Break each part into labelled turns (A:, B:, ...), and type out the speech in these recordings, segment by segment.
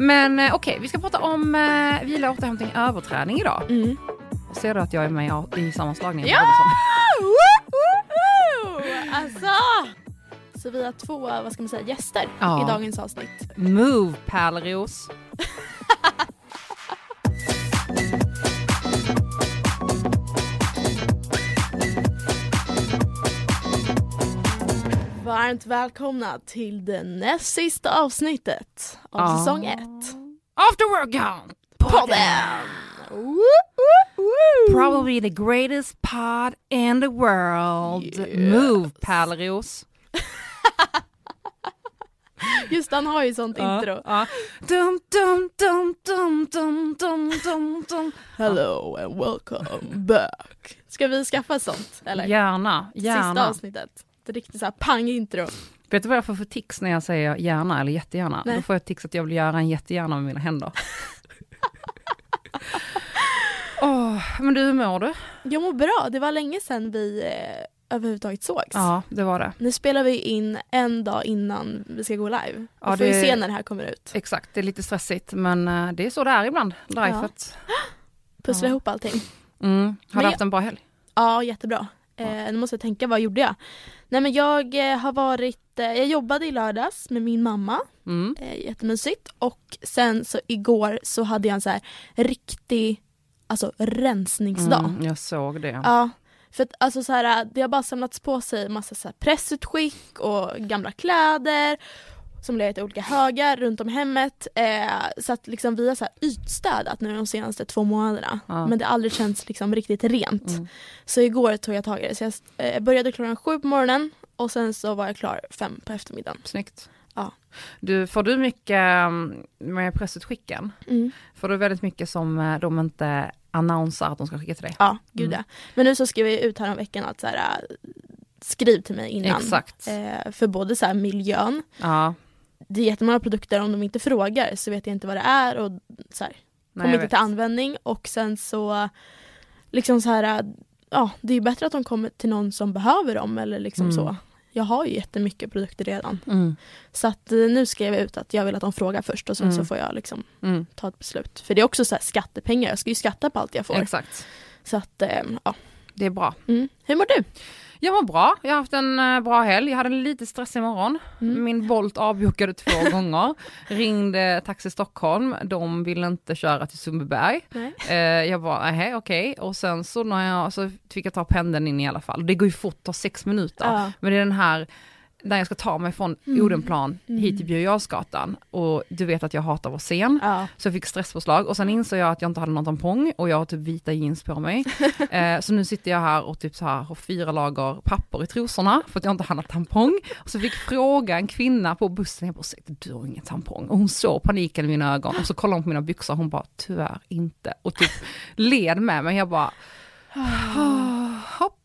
A: Men eh, okej, vi ska prata om eh, vila, återhämtning, överträning idag.
B: Mm.
A: Ser du att jag är med i- sammanslagningen?
B: Ja! Alltså! Så vi har två, vad ska man säga, gäster
A: Ja.
B: i dagens avsnitt.
A: Move Pärleros.
B: Varmt välkomna till det näst sista avsnittet av
A: Ja.
B: säsong ett.
A: After workout!
B: Podden! Woo, woo, woo!
A: Probably the greatest pod in the world.
B: Yes.
A: Move Pärleros.
B: Just han har ju sånt intro.
A: Ja. Dum, dum, dum, dum, dum, dum, dum, dum.
B: Hello and welcome back. Ska vi skaffa sånt? Eller?
A: Gärna,
B: Sista
A: gärna.
B: avsnittet. Ett riktigt såhär pang-intro.
A: Vet du vad jag får för tics när jag säger gärna eller jättegärna?
B: Nej.
A: Då får jag tics att jag vill göra en jättegärna med mina händer. Åh, men du, hur mår du?
B: Jag mår bra, det var länge sedan vi eh, överhuvudtaget sågs.
A: Ja, det var det.
B: Nu spelar vi in en dag innan vi ska gå live.
A: Ja,
B: vi får
A: det-
B: se när det här kommer ut.
A: Exakt, det är lite stressigt men eh, det är så det är ibland, lifet.
B: Pussla
A: Ja.
B: ihop allting.
A: Mm. Har
B: Men
A: du haft en bra helg?
B: Ja, jättebra. Eh, nu måste jag tänka, vad gjorde jag? Nej men jag eh, har varit, eh, jag jobbade i lördags med min mamma,
A: Mm.
B: eh, jättemysigt. Och sen så igår så hade jag en så här riktig, alltså rensningsdag.
A: Mm, jag såg det.
B: Ja, för att alltså så här, det har bara samlats på sig massa så här pressutskick och gamla kläder som legat i olika högar runt om hemmet. Eh, så att liksom vi har så här ytstädat nu de senaste två månaderna.
A: Ja.
B: Men det har aldrig känts liksom riktigt rent.
A: Mm.
B: Så igår tog jag tag i det. Så jag eh, började klockan sju på morgonen och sen så var jag klar fem på eftermiddagen.
A: Snyggt.
B: Ja.
A: Du, får du mycket mm, med pressutskicken?
B: Mm.
A: Får du väldigt mycket som eh, de inte annonsar att de ska skicka till dig?
B: Ja, gud
A: Mm.
B: ja. Men nu så skrev jag ut här om veckan att så här, eh, skriv till mig innan.
A: Exakt.
B: Eh, för både så här miljön
A: Ja,
B: det är jättemånga produkter, om de inte frågar så vet jag inte vad det är och så här,
A: nej,
B: kommer inte till användning och sen så liksom så här, ja det är ju bättre att de kommer till någon som behöver dem eller liksom
A: Mm.
B: så. Jag har ju jättemycket produkter redan.
A: Mm.
B: Så att eh, nu skrev jag ut att jag vill att de frågar först och sen
A: Mm.
B: så får jag liksom
A: Mm.
B: ta ett beslut. För det är också så här skattepengar, jag ska ju skatta på allt jag får.
A: Exakt.
B: Så att, eh, ja.
A: Det är bra.
B: Mm. Hur mår du?
A: Jag mår bra, jag har haft en eh, bra helg, jag hade en lite stressig morgon.
B: Mm.
A: Min Bolt avbokade två gånger. Ringde Taxi Stockholm, de ville inte köra till Sundbyberg. Eh, jag bara, nej okej. Och sen så, när jag, så fick jag ta pendeln in i alla fall. Det går ju fort, tar sex minuter.
B: Ja.
A: Men det är den här, där jag ska ta mig från
B: Mm.
A: Odenplan
B: Mm.
A: hit till Birger. Och du vet att jag hatar att vara sen.
B: Ja.
A: Så jag fick stresspåslag och sen insåg jag att jag inte hade någon tampong och jag har typ vita jeans på mig. eh, så nu sitter jag här och typ så här har fyra lager papper i trosorna för att jag inte någon tampong. Och så fick fråga en kvinna på bussen, jag bara ursäkta du har ingen tampong. Och hon såg paniken i mina ögon och så kollade hon på mina byxor hon bara tyvärr inte. Och typ led med mig, jag bara hopp.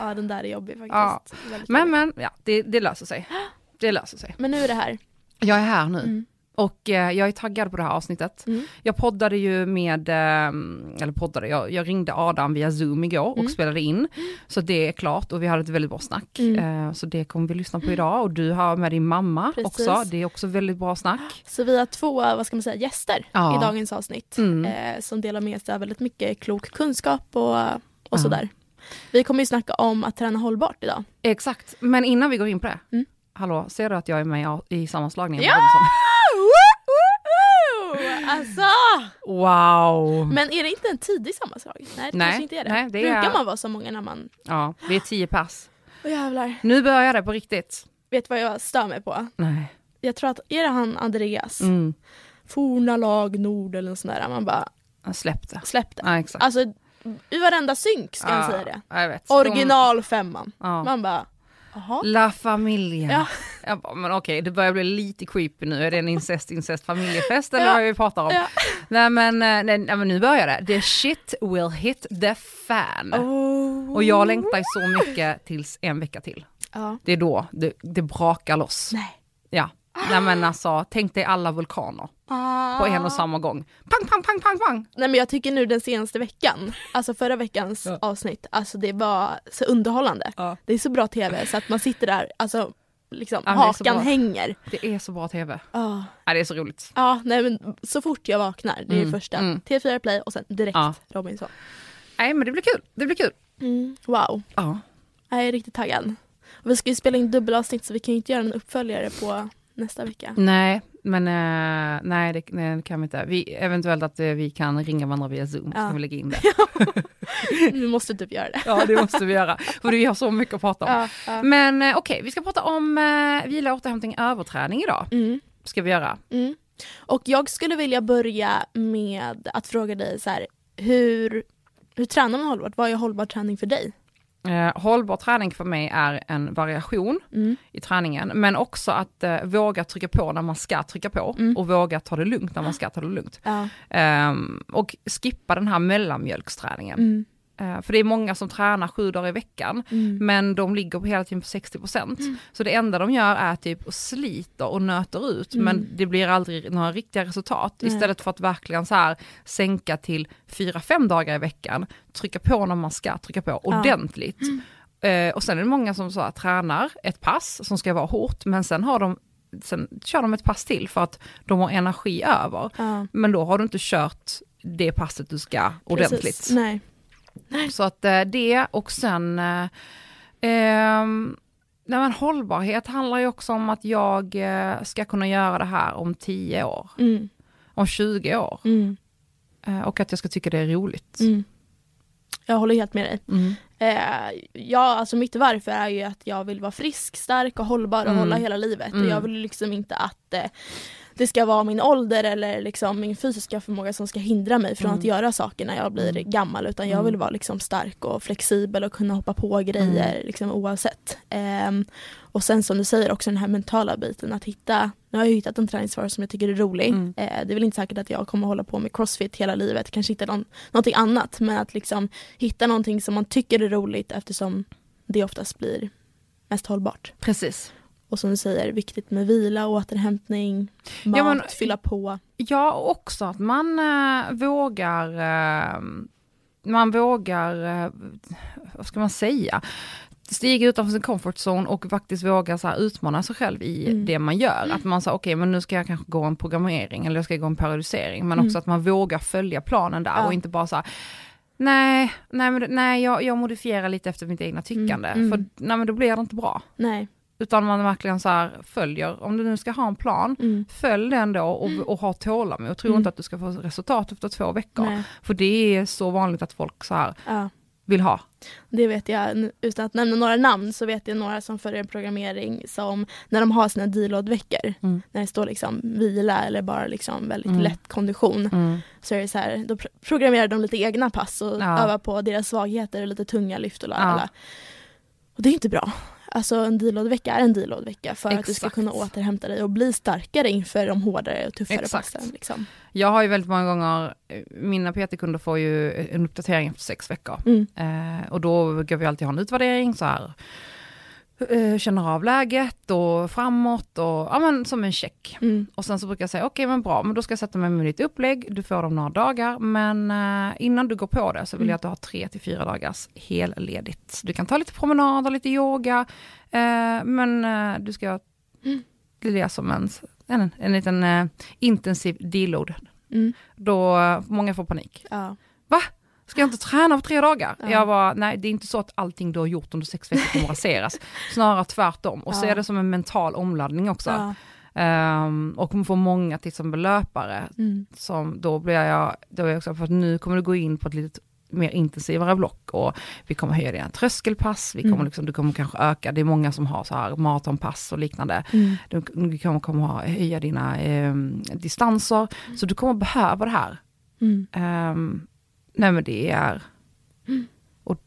B: Ja, den där är jobbig faktiskt.
A: Ja. Men
B: jobbig.
A: men, ja det, det löser sig. Det löser sig.
B: men nu är det här.
A: Jag är här nu.
B: Mm.
A: Och eh, jag är taggad på det här avsnittet.
B: Mm.
A: Jag poddade ju med, eh, eller poddade, jag, jag ringde Adam via zoom igår och
B: Mm.
A: spelade in. Så det är klart och vi hade ett väldigt bra snack.
B: Mm.
A: Eh, så det kommer vi lyssna på idag och du har med din mamma
B: Precis.
A: också, det är också väldigt bra snack.
B: Så vi har två, vad ska man säga, gäster
A: Ja.
B: i dagens avsnitt.
A: Mm.
B: Eh, som delar med sig av väldigt mycket klok kunskap och, och
A: Ja.
B: sådär. Vi kommer ju snacka om att träna hållbart idag.
A: Exakt, men innan vi går in på det,
B: Mm.
A: hallå, ser du att jag är med i sammanslagningen?
B: Ja! Alltså!
A: Wow!
B: Men är det inte en tidig sammanslag? Nej, det
A: Nej,
B: kanske inte är det.
A: nej, det
B: Brukar
A: är-
B: man vara så många när man...
A: Ja, vi är tio pers.
B: Åh jävlar.
A: Nu börjar det på riktigt.
B: Vet vad jag stör mig på?
A: Nej.
B: Jag tror att, är det han Andreas?
A: Mm.
B: Forna lag Nord eller något sånt där. Man bara,
A: släppte.
B: släpp det.
A: Ja, exakt.
B: Alltså, i varenda synk ska han säga det.
A: Jag vet.
B: Original femman. Man bara, jaha?
A: La Familia.
B: Ja.
A: Jag bara, men okej, det börjar bli lite creepy nu. Är det en incest, incest familjefest eller
B: Ja.
A: vad vi pratar om?
B: Ja.
A: Nej, men, eh, nej, nej men nu börjar det. The shit will hit the fan.
B: Oh.
A: Och jag längtar så mycket tills en vecka till.
B: Ja.
A: Det är då det, det brakar loss.
B: Nej.
A: Ja. Nej men alltså, tänk dig alla vulkaner på en och samma gång. Pang, pang, pang, pang, pang.
B: Nej men jag tycker nu den senaste veckan, alltså förra veckans
A: Ja.
B: avsnitt, alltså det var så underhållande.
A: Ja.
B: Det är så bra tv så att man sitter där, alltså liksom,
A: Ja,
B: hakan hänger.
A: Det är så bra tv.
B: Ja,
A: Ja, det är så roligt.
B: ja nej men så fort jag vaknar, det är
A: Mm,
B: första.
A: mm.
B: T4 Play och sen direkt
A: Ja.
B: Robinson.
A: Nej men det blir kul, det blir kul.
B: Mm. Wow,
A: Ja.
B: jag är riktigt taggad. Och vi ska ju spela in dubbelavsnitt så vi kan ju inte göra en uppföljare på nästa vecka.
A: Nej, men eh, nej, det, nej det kan vi inte. Vi, eventuellt att eh, vi kan ringa varandra via zoom, så
B: Ja.
A: kan vi lägga in det.
B: Vi måste typ göra det.
A: Ja det måste vi göra, för vi har så mycket att prata om.
B: Ja, ja.
A: Men eh, okej, vi ska prata om eh, vila, återhämtning, överträning idag.
B: Mm.
A: Ska vi göra.
B: Mm. Och jag skulle vilja börja med att fråga dig så här, hur, hur tränar man hållbart? Vad är hållbar träning för dig?
A: Eh, hållbar träning för mig är en variation
B: Mm.
A: i träningen, men också att eh, våga trycka på när man ska trycka på
B: Mm.
A: och våga ta det lugnt när man ska ta det lugnt.
B: Ja.
A: Ehm, och skippa den här mellanmjölksträningen.
B: Mm.
A: Eh, för det är många som tränar sju dagar i veckan,
B: Mm.
A: men de ligger på hela tiden på 60%. Så det enda de gör är typ och sliter och nöter ut,
B: Mm.
A: men det blir aldrig några riktiga resultat.
B: Nej.
A: Istället för att verkligen så här sänka till 4-5 dagar i veckan, trycka på när man ska trycka på ordentligt. Eh, och sen är det många som så här, tränar ett pass som ska vara hårt, men sen har de Sen kör de ett pass till för att de har energi över.
B: Men
A: då har du inte kört det passet du ska ordentligt.
B: Precis. Nej.
A: Så att eh, det och sen, eh, ehm, nej men hållbarhet handlar ju också om att jag eh, ska kunna göra det här om 10 år,
B: Mm.
A: om 20 år.
B: Mm.
A: Eh, och att jag ska tycka det är roligt.
B: Mm. Jag håller helt med dig.
A: Mm.
B: Eh, ja, alltså mitt varför är ju att jag vill vara frisk, stark och hållbar och
A: Mm.
B: hålla hela livet.
A: Mm.
B: Och jag vill liksom inte att eh, det ska vara min ålder eller liksom min fysiska förmåga som ska hindra mig från
A: Mm.
B: att göra saker när jag blir
A: Mm.
B: gammal. Utan jag
A: Mm.
B: vill vara liksom stark och flexibel och kunna hoppa på grejer liksom, oavsett. Ehm, och sen som du säger också den här mentala biten att hitta, nu har jag hittat en träningsform som jag tycker är rolig.
A: Mm.
B: Eh, det är väl inte säkert att jag kommer hålla på med crossfit hela livet, kanske hitta någon, någonting annat. Men att liksom hitta någonting som man tycker är roligt eftersom det oftast blir mest hållbart.
A: Precis.
B: Och som du säger, viktigt med vila, återhämtning, mat,
A: Ja, men-
B: fylla på.
A: Ja, och också att man eh, vågar, eh, man vågar, eh, vad ska man säga, stiga utanför sin comfort zone och faktiskt våga så utmana sig själv i
B: Mm.
A: det man gör. Att man säger, okej men nu ska jag kanske gå en programmering eller jag ska gå en periodisering, men
B: Mm.
A: också att man vågar följa planen där
B: Ja.
A: och inte bara så här, nej, nej, men, nej jag, jag modifierar lite efter mitt egna tyckande,
B: Mm, mm.
A: för nej, men då blir det inte bra.
B: Nej.
A: Utan man verkligen så här följer, om du nu ska ha en plan,
B: Mm.
A: följ den då och, och ha tålamod. Tro
B: Mm.
A: inte att du ska få resultat efter två veckor.
B: Nej.
A: För det är så vanligt att folk så här
B: Ja.
A: vill ha.
B: Det vet jag, utan att nämna några namn så vet jag några som följer en programmering som när de har sina deload-veckor,
A: Mm.
B: när det står liksom vila eller bara liksom väldigt
A: Mm.
B: lätt kondition, så är det så här, då pr- programmerar de lite egna pass och
A: Ja.
B: övar på deras svagheter och lite tunga lyft och la,
A: Ja.
B: Och det är inte bra. Alltså en deload-vecka är en deload-vecka för att du ska
A: Exakt.
B: kunna återhämta dig och bli starkare inför de hårdare och tuffare
A: Exakt.
B: passen. Liksom.
A: Jag har ju väldigt många gånger, mina PT-kunder får ju en uppdatering efter sex veckor.
B: Mm.
A: Eh, och då brukar vi alltid ha en utvärdering så här. Eh, Känner av läget och framåt och ja men som en check.
B: Mm.
A: Och sen så brukar jag säga, okej men bra, men då ska jag sätta mig med ditt upplägg, du får dem några dagar, men eh, innan du går på det så vill
B: Mm.
A: jag att du har tre till fyra dagars helledigt. Du kan ta lite promenader, lite yoga, eh, men eh, du ska
B: Mm.
A: det som en, en, en liten eh, intensiv deload.
B: Mm.
A: Då eh, många får panik.
B: Ja.
A: Ska jag inte träna på tre dagar?
B: Ja.
A: Jag var nej det är inte så att allting du har gjort under sex veckor kommer raseras. Snarare tvärtom. Och så är det som en mental omladdning också. Ehm, och för många till exempel löpare,
B: Mm.
A: som då blir jag, då är jag också för att nu kommer du gå in på ett lite mer intensivare block och vi kommer höja dina tröskelpass, vi kommer
B: Mm.
A: liksom, du kommer kanske öka, det är många som har så här maratonpass och liknande.
B: Mm.
A: Du, du kommer, kommer ha, höja dina ehm, distanser, så du kommer behöva det här.
B: Mm.
A: Nej men det är,
B: Mm.
A: och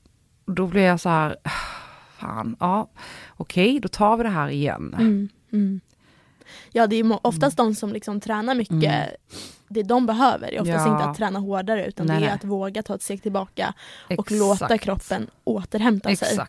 A: då blir jag så här, fan, ja, okej, då tar vi det här igen.
B: Mm. Mm. Ja det är oftast de som liksom tränar mycket,
A: Mm.
B: det de behöver är oftast
A: Ja.
B: inte att träna hårdare utan
A: Nej,
B: det är
A: nej.
B: att våga ta ett steg tillbaka och
A: Exakt.
B: låta kroppen återhämta sig.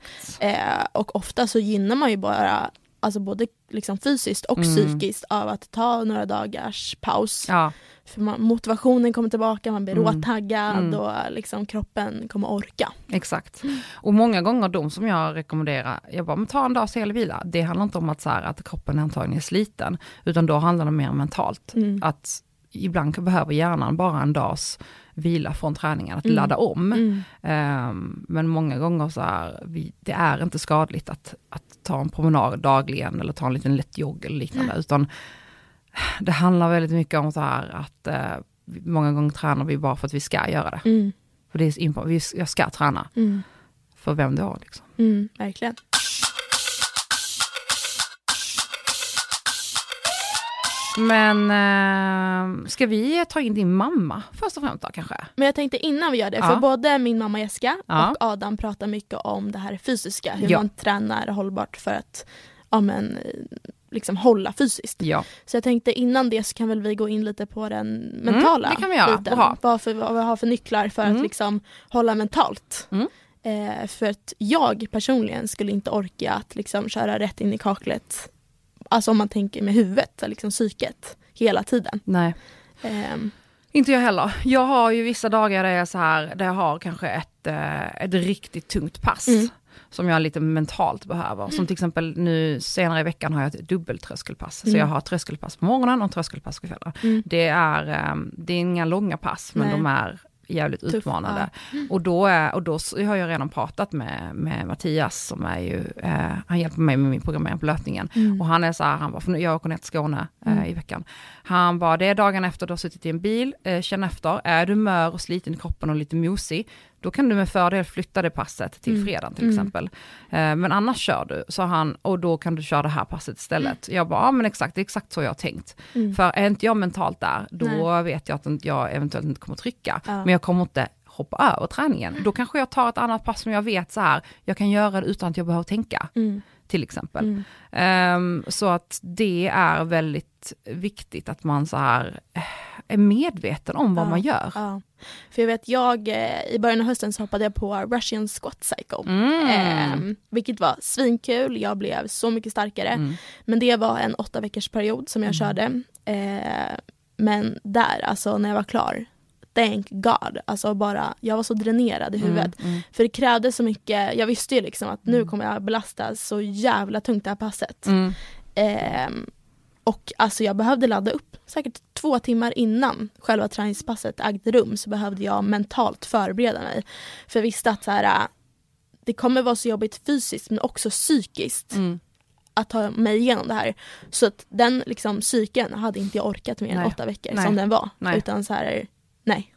B: Eh, och ofta så gynnar man ju bara alltså både liksom fysiskt och
A: Mm.
B: psykiskt av att ta några dagars paus.
A: Ja,
B: För man, motivationen kommer tillbaka, man blir
A: Mm.
B: råtaggad
A: Mm.
B: och liksom kroppen kommer orka.
A: exakt. Och många gånger de som jag rekommenderar, jag bara, men ta en dags hel vila. Det handlar inte om att, så här, att kroppen antagligen är sliten, utan då handlar det mer mentalt.
B: Mm.
A: Att ibland behöver hjärnan bara en dags vila från träningen, att
B: Mm.
A: ladda om.
B: Mm.
A: Ehm, men många gånger så är vi, det är inte skadligt att, att ta en promenad dagligen eller ta en liten lätt jogg eller liknande, utan det handlar väldigt mycket om så här att eh, många gånger tränar vi bara för att vi ska göra det.
B: Mm.
A: För det är jag ska träna,
B: Mm.
A: för vem då liksom.
B: Mm. Verkligen.
A: Men eh, ska vi ta in din mamma först och främst då kanske?
B: Men jag tänkte innan vi gör det,
A: Ja.
B: för både min mamma Jessica
A: Ja.
B: och Adam pratar mycket om det här fysiska, hur
A: Ja.
B: man tränar hållbart för att ja, men, liksom hålla fysiskt.
A: Ja,
B: Så jag tänkte innan det så kan väl vi gå in lite på den mentala
A: det kan vi göra.
B: biten.
A: Bra.
B: Vad, för, vad vi har för nycklar för
A: Mm.
B: att liksom hålla mentalt.
A: Mm.
B: Eh, för att jag personligen skulle inte orka att liksom köra rätt in i kaklet, alltså om man tänker med huvudet, liksom psyket, hela tiden.
A: nej.
B: Ehm,
A: Inte jag heller. Jag har ju vissa dagar där jag, så här, där jag har kanske ett, eh, ett riktigt tungt pass.
B: Mm.
A: Som jag lite mentalt behöver. Som till exempel nu senare i veckan har jag ett dubbeltröskelpass. Så
B: Mm.
A: jag har tröskelpass på morgonen och tröskelpass på kvällen.
B: mm.
A: Det är, eh, det är inga långa pass men
B: Nej.
A: de är jävligt
B: Tuff,
A: utmanande. Och då, är, och då har jag redan pratat med, med Mattias som är ju, eh, han hjälper mig med min programmering på löpningen.
B: Mm.
A: Och han är så här, han bara, för nu, jag åker ner till Skåne eh,
B: Mm.
A: i veckan. Han bara, det är dagen efter du har suttit i en bil, eh, känn efter, är du mör och sliten i kroppen och lite mosig, då kan du med fördel flytta det passet till
B: Mm.
A: fredagen till
B: Mm.
A: exempel. Eh, men annars kör du, sa han, och då kan du köra det här passet istället. Jag bara, ja men exakt, det är exakt så jag har tänkt.
B: Mm.
A: För är inte jag mentalt där, då
B: Nej.
A: vet jag att jag eventuellt inte kommer trycka.
B: Ja.
A: Men jag kommer inte hoppa över träningen. Då kanske jag tar ett annat pass som jag vet så här, jag kan göra det utan att jag behöver tänka,
B: Mm.
A: till exempel.
B: Mm.
A: Ehm, så att det är väldigt viktigt att man så här eh, är medveten om vad
B: Ja,
A: man gör.
B: Ja. För jag vet, jag, eh, i början av hösten så hoppade jag på Russian Squat Cycle.
A: Mm.
B: Ehm, vilket var svinkul, jag blev så mycket starkare.
A: Mm.
B: Men det var en åtta veckors period som jag körde. Eh, men där, alltså när jag var klar, thank God. Alltså bara, jag var så dränerad i huvudet.
A: Mm. Mm.
B: För det krävdes så mycket, jag visste ju liksom att nu kommer jag belasta så jävla tungt det här passet.
A: Mm.
B: Ehm, och alltså jag behövde ladda upp. Säkert två timmar innan själva träningspasset ägde rum så behövde jag mentalt förbereda mig. För jag visste att så här, äh, det kommer vara så jobbigt fysiskt men också psykiskt
A: Mm.
B: att ta mig igenom det här. Så att den liksom, psyken hade inte jag orkat mer än
A: Nej.
B: åtta veckor
A: Nej.
B: som den var.
A: Nej.
B: Utan så här, nej.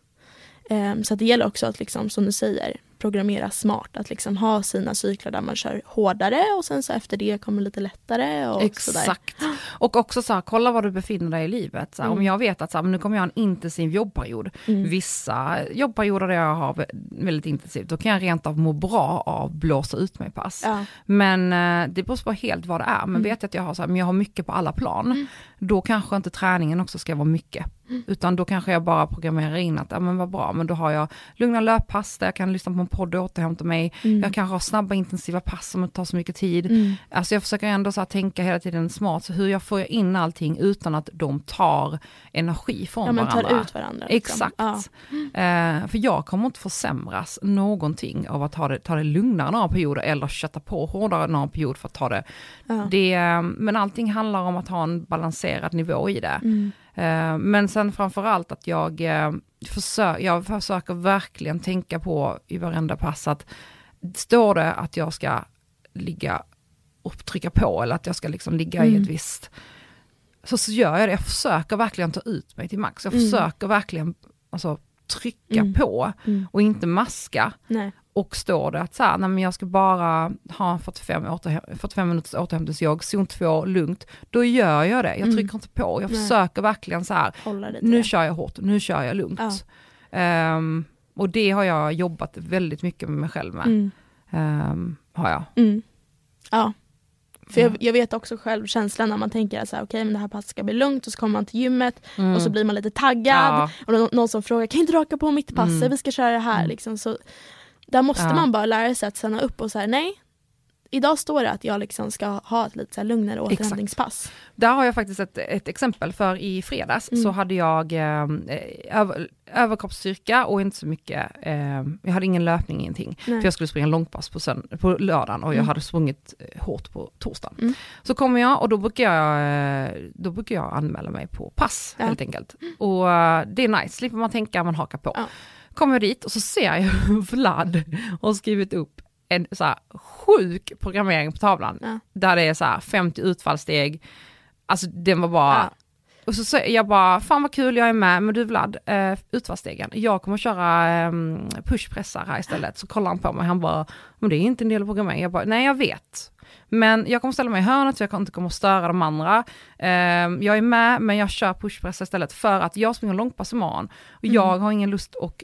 B: Ehm, så det gäller också att liksom, som du säger, programmera smart. Att liksom ha sina cykler där man kör hårdare och sen så efter det kommer lite lättare. Och Sådär.
A: Exakt. Och också så här, kolla var du befinner dig i livet. Så här, Om
B: Mm.
A: jag vet att så här, nu kommer jag ha en intensiv jobbperiod.
B: Mm.
A: Vissa jobbperioder där jag har vä- väldigt intensivt, då kan jag rent av må bra av blåsa ut mig pass.
B: Ja.
A: Men eh, det beror på helt vad det är. Men
B: Mm.
A: vet jag att jag har, så men jag har mycket på alla plan,
B: Mm.
A: då kanske inte träningen också ska vara mycket. Utan då kanske jag bara programmerar in att, ja men vad bra, men då har jag lugna löppass där jag kan lyssna på en podd och återhämta mig.
B: Mm.
A: Jag kanske har snabba intensiva pass som inte tar så mycket tid.
B: Mm.
A: Alltså jag försöker ändå så tänka hela tiden smart, så hur jag får in allting utan att de tar energi från
B: Ja men
A: varandra.
B: tar ut varandra. liksom.
A: Exakt.
B: Ja.
A: Eh, för jag kommer inte försämras någonting av att ta det, ta det lugnare några perioder eller kötta på hårdare några perioder för att ta det.
B: Ja.
A: det eh, men allting handlar om att ha en balanserad nivå i det.
B: Mm.
A: Eh, men sen framförallt att jag, eh, försö- jag försöker verkligen tänka på i varenda pass att står det att jag ska ligga och trycka på eller att jag ska liksom ligga i
B: Mm.
A: ett visst, så, så gör jag det. Jag försöker verkligen ta ut mig till max. Jag
B: Mm.
A: försöker verkligen alltså, trycka
B: Mm.
A: på
B: Mm.
A: och inte maska.
B: Nej.
A: Och står det att så här, nej men jag ska bara ha 45, återhäm- 45 minuters återhämtningsjogg, zon 2, lugnt. Då gör jag det, jag
B: Mm.
A: trycker inte på. Jag
B: Nej.
A: försöker verkligen så här, nu
B: det.
A: kör jag hårt, nu kör jag lugnt.
B: Ja.
A: Ehm, och det har jag jobbat väldigt mycket med mig själv med.
B: Mm.
A: Ehm, har jag.
B: Mm. Ja. För
A: Ja.
B: jag, jag vet också själv känslan när man tänker att men det här passet ska bli lugnt och så kommer man till gymmet
A: Mm.
B: och så blir man lite taggad.
A: Ja,
B: Och nå- någon som frågar, kan inte du raka på mitt pass?
A: Mm.
B: Vi ska köra det här.
A: Mm.
B: Liksom. Så där måste
A: Ja.
B: man bara lära sig att stanna upp och säga nej. idag står det att jag liksom ska ha ett lite så här lugnare återhämtningspass.
A: Där har jag faktiskt ett, ett exempel för i fredags
B: Mm.
A: så hade jag eh, över, överkroppsstyrka och inte så mycket, eh, jag hade ingen löpning, ingenting.
B: Nej.
A: För jag skulle springa långpass på, sönd- på lördagen och jag
B: Mm.
A: hade sprungit eh, hårt på torsdagen.
B: Mm.
A: Så kommer jag och då brukar jag, eh, då brukar jag anmäla mig på pass
B: Ja.
A: helt enkelt. Och eh, det är nice, slipper man tänka, man hakar på.
B: Ja.
A: Kommer jag dit och så ser jag hur Vlad har skrivit upp en så här sjuk programmering på tavlan.
B: Ja.
A: Där det är så här 50 utfallssteg. Alltså den var bara...
B: Ja.
A: Och så säger jag bara, fan vad kul jag är med, men du Vlad, eh, utfallsstegen, jag kommer köra eh, pushpressar här istället. Så kollar han på mig, han bara, men det är inte en del av programmeringen. Jag bara, nej jag vet. Men jag kommer ställa mig i hörnet så jag inte kommer störa de andra. Eh, jag är med, men jag kör pushpressar istället för att jag springer långpass imorgon. Och
B: Mm.
A: jag har ingen lust att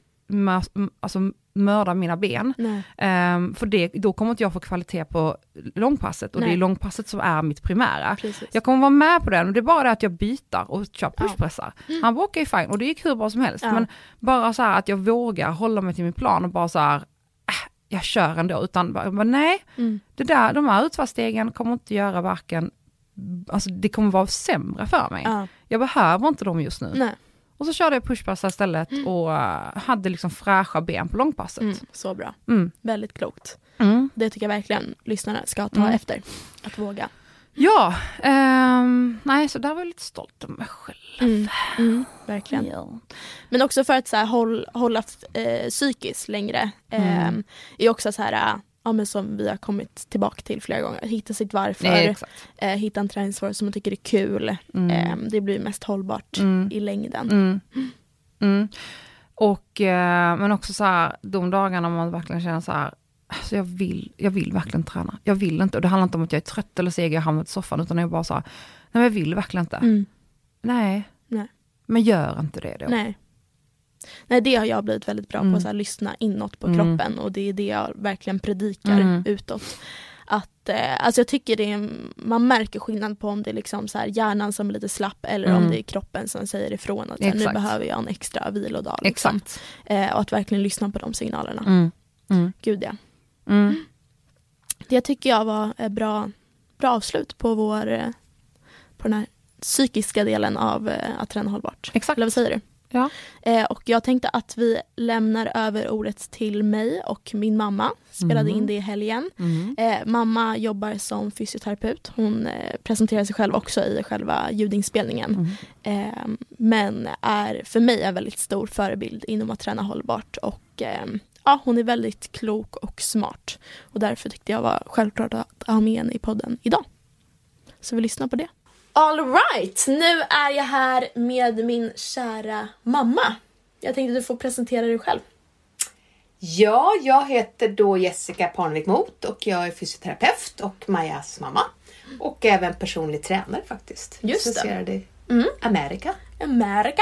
A: alltså, mörda mina ben. Ehm, för det, då kommer inte jag få kvalitet på långpasset och det
B: Nej.
A: är långpasset som är mitt primära.
B: Precis.
A: Jag kommer vara med på den och det är bara det att jag byter och kör pushpressar. Han bara okej fine och det gick hur bra som helst.
B: Ja.
A: Men bara så här att jag vågar hålla mig till min plan och bara så här, äh, jag kör ändå. Utan bara, nej,
B: Mm.
A: det där, de här utfallsstegen kommer inte göra varken, alltså det kommer vara sämre för mig.
B: Ja.
A: Jag behöver inte dem just nu.
B: Nej.
A: Och så körde jag pushpressar istället och eh, hade liksom fräscha ben på långpasset.
B: Mm. Så bra.
A: Mm.
B: Väldigt klokt.
A: Mm.
B: Det tycker jag verkligen lyssnarna ska ta
A: Mm.
B: efter. Att våga.
A: Ja, ehm, nej så där var jag lite stolt över mig själv.
B: Mm. Mm. Verkligen.
A: Ja.
B: Men också för att så här, håll, hålla eh, psykiskt längre. Eh,
A: Mm.
B: är också så här, äh, ja, men som vi har kommit tillbaka till flera gånger. Hitta sitt varför.
A: Nej,
B: eh, hitta en träningsform som man tycker är kul.
A: Mm.
B: Eh, det blir mest hållbart
A: Mm.
B: i längden.
A: Mm. Mm. Och, eh, men också så här, de dagarna man verkligen känner så här, alltså jag, vill, jag vill verkligen träna. Jag vill inte, och det handlar inte om att jag är trött eller seg, jag har hamnat i soffan, utan jag bara så här, nej men jag vill verkligen inte.
B: Mm.
A: Nej.
B: Nej.
A: Men gör inte det då.
B: Nej. Nej det har jag blivit väldigt bra
A: Mm.
B: på, så här, lyssna inåt på
A: Mm.
B: kroppen och det är det jag verkligen predikar
A: Mm.
B: utåt. Att, eh, alltså jag tycker det är, man märker skillnad på om det är liksom så här hjärnan som är lite slapp eller
A: Mm.
B: om det är kroppen som säger ifrån att här, nu behöver jag en extra vilodag. Liksom. Eh, och att verkligen lyssna på de signalerna.
A: Mm. Mm.
B: Gud ja.
A: Mm.
B: Det tycker jag var bra, bra avslut på vår eh, på den här psykiska delen av eh, att träna hållbart.
A: Exakt.
B: Eller vad säger du?
A: Ja.
B: Eh, och jag tänkte att vi lämnar över ordet till mig och min mamma. Spelade
A: Mm.
B: in det i helgen.
A: Mm.
B: Eh, mamma jobbar som fysioterapeut. Hon eh, presenterar sig själv också i själva ljudinspelningen.
A: Mm.
B: Eh, men är för mig en väldigt stor förebild inom att träna hållbart. Och eh, ja, hon är väldigt klok och smart. Och därför tyckte jag var självklart att ha med henne i podden idag. Så vi lyssnar på det. All right, nu är jag här med min kära mamma. Jag tänkte att du får presentera dig själv.
C: Ja, jag heter då Jessica Parnevik Mot och jag är fysioterapeut och Majas mamma. Och även personlig tränare faktiskt.
B: Just det.
C: Licenserad i
B: Mm.
C: Amerika.
B: Amerika.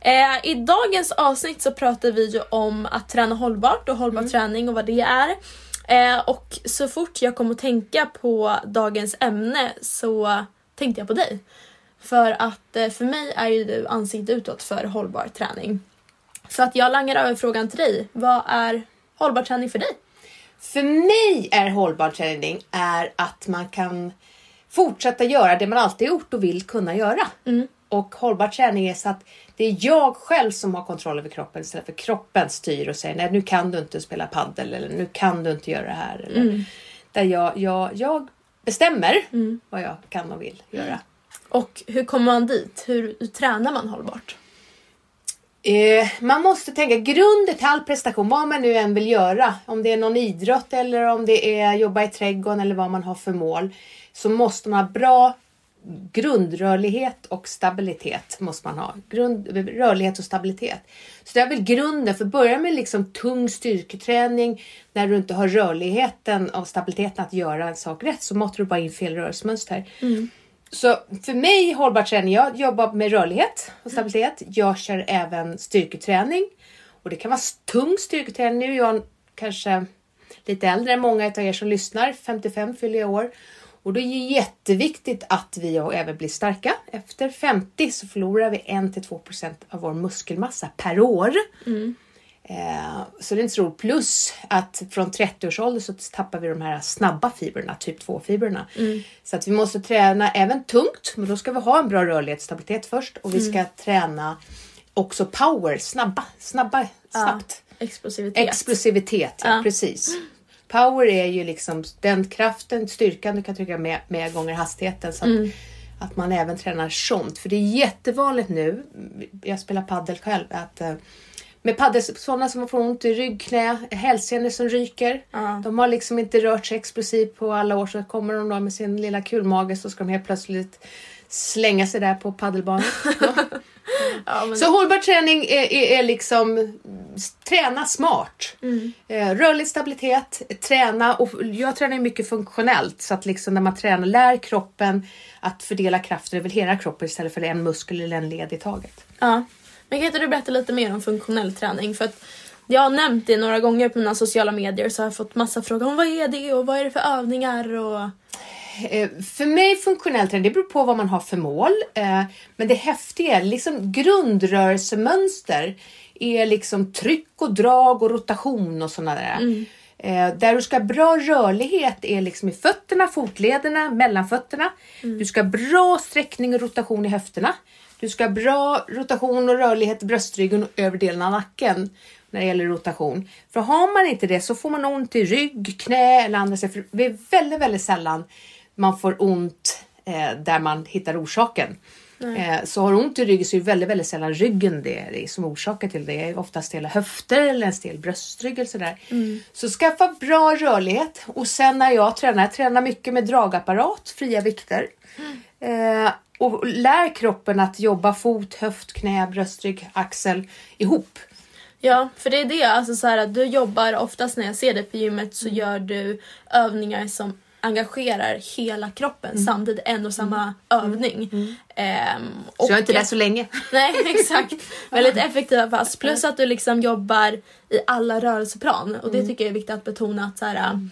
B: Eh, I dagens avsnitt så pratar vi ju om att träna hållbart och hållbar träning och vad det är. Eh, och så fort jag kom att tänka på dagens ämne så tänkte jag på dig. För att eh, för mig är ju du ansikte utåt för hållbar träning. Så att jag langar över frågan till dig. Vad är hållbar träning för dig?
C: För mig är hållbar träning är att man kan fortsätta göra det man alltid gjort och vill kunna göra.
B: Mm.
C: Och hållbar träning är så att det är jag själv som har kontroll över kroppen istället för kroppen styr och säger nej nu kan du inte spela paddel eller nu kan du inte göra det här. Eller,
B: Mm.
C: Där jag, jag, jag bestämmer vad jag kan och vill göra.
B: Och hur kommer man dit? Hur, hur tränar man hållbart?
C: Eh, man måste tänka grunden till all prestation, vad man nu än vill göra. Om det är någon idrott eller om det är jobba i trädgården eller vad man har för mål. Så måste man ha bra grundrörlighet och stabilitet. måste man ha. Grund, rörlighet och stabilitet. Så det är väl grunden. För börja med liksom tung styrketräning när du inte har rörligheten och stabiliteten att göra en sak rätt så måste du bara in fel rörelsemönster. Så för mig hållbar träning, jag jobbar med rörlighet och stabilitet. Jag kör även styrketräning. Och det kan vara tung styrketräning. Nu är jag kanske lite äldre än många av er som lyssnar. 55 fyller jag år. Och det är jätteviktigt att vi även blir starka. Efter 50 så förlorar vi 1-2% av vår muskelmassa per år. Eh, så det är inte så roligt. Plus att från 30-årsåldern så tappar vi de här snabba fibrerna, typ 2-fibrerna. Så att vi måste träna även tungt, men då ska vi ha en bra rörlighetsstabilitet först och vi ska träna också power, snabba, snabba, snabbt.
B: Explosivitet.
C: Explosivitet, ja,
B: Ja.
C: precis. Power är ju liksom den kraften, styrkan du kan trycka med, med gånger hastigheten. Så att,
B: Mm.
C: att man även tränar sånt. För det är jättevanligt nu, jag spelar paddel själv, att eh, med paddel, sådana som får ont i rygg, knä, hälsenor som ryker.
B: Ja.
C: De har liksom inte rört sig explosivt på alla år så kommer de då med sin lilla kulmage så ska de helt plötsligt slänga sig där på paddelbanan. Ja.
B: Ja,
C: Så hållbar träning är, är, är liksom träna smart.
B: Mm.
C: Eh, rörlig stabilitet, träna och jag tränar mycket funktionellt så att liksom när man tränar lär kroppen att fördela krafter över hela kroppen istället för en muskel eller en led i taget.
B: ja. men kan inte du berätta lite mer om funktionell träning? För att jag har nämnt det några gånger på mina sociala medier så har jag fått massa frågor om vad är det och vad är det för övningar och...
C: Eh, för mig funktionell träning, det beror på vad man har för mål. Eh, men det häftiga liksom grundrörelsemönster är liksom tryck och drag och rotation och sådana där. Eh, där du ska ha bra rörlighet är liksom i fötterna, fotlederna, mellanfötterna. Du ska ha bra sträckning och rotation i höfterna. Du ska ha bra rotation och rörlighet i bröstryggen och övre delen av nacken när det gäller rotation. För har man inte det så får man ont i rygg, knä eller andra. För Det är väldigt, väldigt sällan man får ont eh, där man hittar orsaken. Eh, så har du ont i ryggen så är det väldigt, väldigt sällan ryggen det är som orsakar till det. Det är oftast stela höfter eller en stel bröstrygg eller sådär. Så skaffa bra rörlighet och sen när jag tränar, jag tränar mycket med dragapparat, fria vikter. Eh, och lär kroppen att jobba fot, höft, knä, bröstrygg, axel ihop.
B: Ja, för det är det. Alltså så här, att du jobbar oftast när jag ser dig på gymmet så gör du övningar som engagerar hela kroppen samtidigt, en och samma övning. Ehm,
C: Så jag är inte
B: och-
C: där så länge.
B: Nej, exakt. Väldigt effektiva pass. Plus att du liksom jobbar i alla rörelseplan. Och det tycker jag är viktigt att betona. att så här,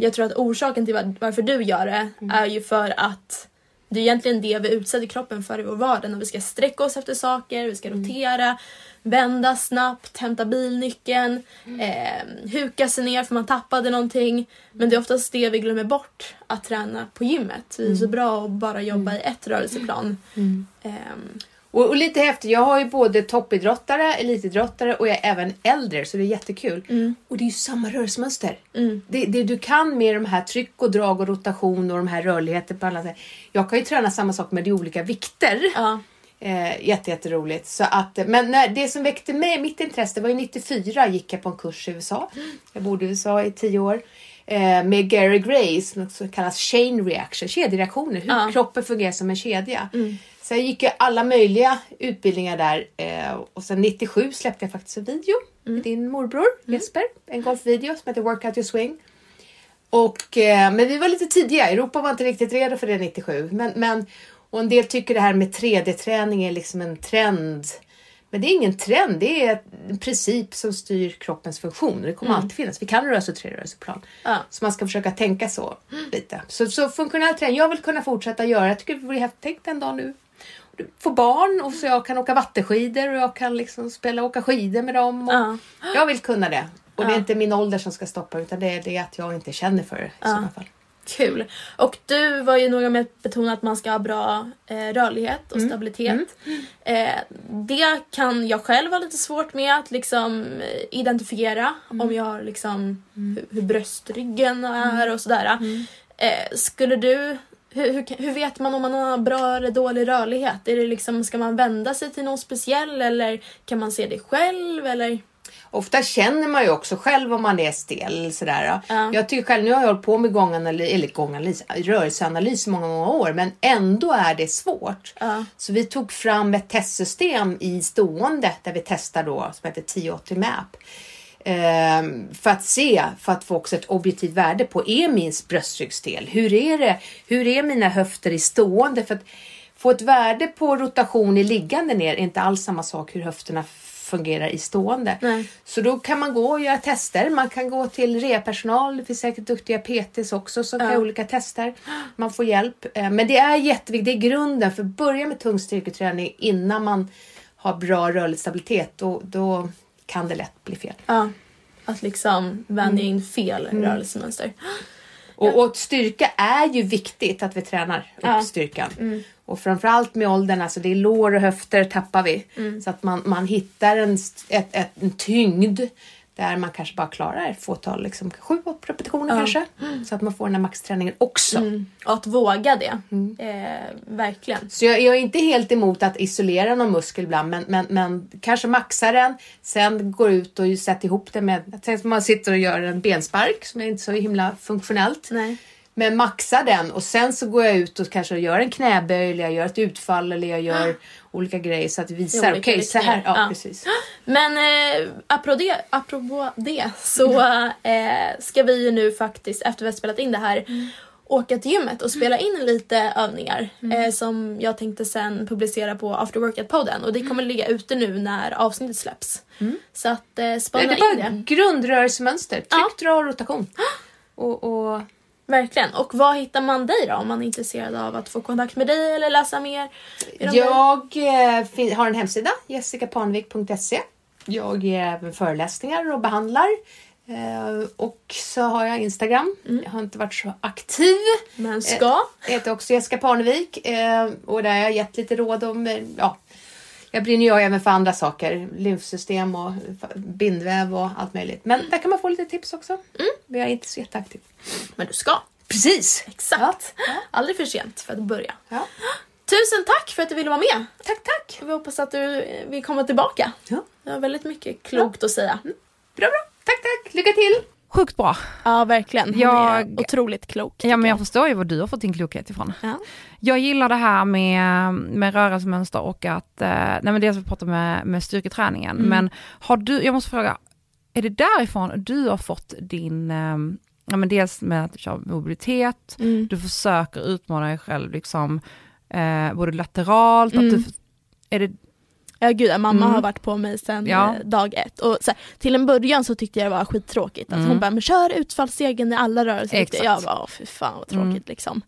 B: Jag tror att orsaken till var- varför du gör det är ju för att det är egentligen det vi utsätter kroppen för i vår vardag. När vi ska sträcka oss efter saker, vi ska rotera, vända snabbt, hämta bilnyckeln, eh, huka sig ner för man tappade någonting. Men det är oftast det vi glömmer bort att träna på gymmet. Vi är så bra att bara jobba i ett rörelseplan. Ehm,
C: Och, och lite häftigt, jag har ju både toppidrottare, elitidrottare och jag är även äldre så det är jättekul. Och det är ju samma rörelsemönster.
B: Mm.
C: Det, det du kan med de här tryck och drag och rotation och de här rörligheter på alla sätt. Jag kan ju träna samma sak med de olika vikter.
B: ja.
C: Eh, jätte, jätteroligt. Så att, men när, det som väckte mig, mitt intresse, det var ju 94 gick jag på en kurs i USA. Jag bodde i USA i tio år. Eh, med Gary Gray som också kallas chain reaction, kedjereaktioner. Hur
B: Ja.
C: kroppen fungerar som en kedja. Så jag gick ju alla möjliga utbildningar där. Eh, och sen 97 släppte jag faktiskt en video med din morbror Jesper. En golfvideo som heter Workout Your Swing. Och, eh, men vi var lite tidiga. Europa var inte riktigt redo för det 97. Men, men, och en del tycker det här med 3D-träning är liksom en trend. Men det är ingen trend. Det är en princip som styr kroppens funktion. Det kommer alltid finnas. Vi kan röra oss i trerörelseplan.
B: Ja.
C: Så man ska försöka tänka så lite. Så, så funktionell träning. Jag vill kunna fortsätta göra. Jag tycker det vore häftigt. Tänk en dag nu. Får barn och så jag kan åka vattenskidor och jag kan liksom spela åka skidor med dem.
B: Ja.
C: Jag vill kunna det. Och det är inte min ålder som ska stoppa utan det är det att jag inte känner för det i
B: Ja.
C: sådana fall.
B: Kul. Och du var ju noga med att betona att man ska ha bra eh, rörlighet och stabilitet. Eh, det kan jag själv ha lite svårt med att liksom eh, identifiera om jag har liksom hur, hur bröstryggen är och sådär. Eh, skulle du hur, hur, hur vet man om man har bra eller dålig rörlighet? Är det liksom, ska man vända sig till någon speciell eller kan man se det själv? Eller?
C: Ofta känner man ju också själv om man är stel. Sådär.
B: Ja.
C: Jag tycker själv, nu har jag hållit på med gånganalys, eller gånganalys, rörelseanalys många, många år men ändå är det svårt.
B: Ja.
C: Så vi tog fram ett testsystem i stående där vi testar då som heter 1080 Map. Ehm, för att se, för att få också ett objektivt värde på är min bröstrygg stel? Hur är det? Hur är mina höfter i stående? För att få ett värde på rotation i liggande ner är inte alls samma sak hur höfterna fungerar i stående.
B: Nej.
C: Så då kan man gå och göra tester. Man kan gå till rehabpersonal. Det finns säkert duktiga PTs också som kan
B: Ja.
C: göra olika tester. Man får hjälp. Eh, Men det är jätteviktigt. Det är grunden. För börja med tung styrketräning innan man har bra rörlig stabilitet. Då, då kan det lätt bli fel.
B: Ja. Att liksom vänja in fel
C: Mm.
B: rörelsemönster.
C: Och, och styrka är ju viktigt att vi tränar upp
B: Ja.
C: styrkan. Och framförallt med åldern, alltså det är lår och höfter tappar vi. Så att man, man hittar en, ett, ett, en tyngd där man kanske bara klarar ett fåtal, liksom sju repetitioner kanske. Så att man får den här maxträningen också.
B: Och att våga det.
C: Mm.
B: Eh, verkligen.
C: Så jag, jag är inte helt emot att isolera någon muskel ibland men, men, men kanske maxa den, sen går ut och sätter ihop det med, att man sitter och gör en benspark som är inte så himla funktionellt.
B: Nej.
C: Men maxa den och sen så går jag ut och kanske gör en knäböj eller jag gör ett utfall eller jag gör olika grejer så att det visar, okej så här, ja,
B: Ja.
C: precis.
B: Men eh, apropå, det, apropå det så eh, ska vi ju nu faktiskt efter vi har spelat in det här åka till gymmet och spela in lite övningar eh, som jag tänkte sen publicera på After Workout-podden och det kommer ligga ute nu när avsnittet släpps. Så att eh,
C: Det
B: spana
C: är
B: in
C: bara
B: det.
C: grundrörelsemönster, tryck,
B: Ja.
C: dra och rotation. Och, och
B: Verkligen. Och var hittar man dig då om man är intresserad av att få kontakt med dig eller läsa mer?
C: Jag eh, fin- har en hemsida, jessicaparnevik.se. Jag ger även föreläsningar och behandlar. Eh, och så har jag Instagram. Jag har inte varit så aktiv.
B: där? Men ska?
C: Jag heter också Jessica Parnevik eh, och där har jag gett lite råd om, eh, ja, jag brinner ju även för andra saker, lymfsystem och bindväv och allt möjligt. Men där kan man få lite tips också. Men jag är inte så jätteaktiv.
B: Men du ska.
C: Precis!
B: Exakt.
C: Ja.
B: Aldrig för sent för att börja.
C: Ja.
B: Tusen tack för att du ville vara med.
C: Tack, tack!
B: Vi hoppas att du vill komma tillbaka.
C: Ja.
B: Du har väldigt mycket klokt att säga.
C: Bra, bra! Tack, tack! Lycka till!
A: Sjukt bra.
B: Ja, verkligen.
A: Jag-
B: är otroligt klok.
A: Ja men
B: tycker
A: jag förstår ju var du har fått din klokhet ifrån.
B: Ja.
A: Jag gillar det här med, med rörelsemönster och att, eh, nej men dels vi pratar med, med styrketräningen, men har du, jag måste fråga, är det därifrån du har fått din, eh, ja men dels med att du kör mobilitet,
B: Mm.
A: du försöker utmana dig själv liksom, eh, både lateralt,
B: Mm.
A: att du, är det,
B: Ja gud, mamma
A: Mm.
B: har varit på mig sedan
A: Ja.
B: eh, dag ett. Och så här, till en början så tyckte jag det var skittråkigt. Alltså
A: Mm.
B: Hon bara, men kör utfallsstegen i alla rörelser.
A: Exakt.
B: Jag bara, "Åh, fy fan vad tråkigt
A: Mm.
B: liksom.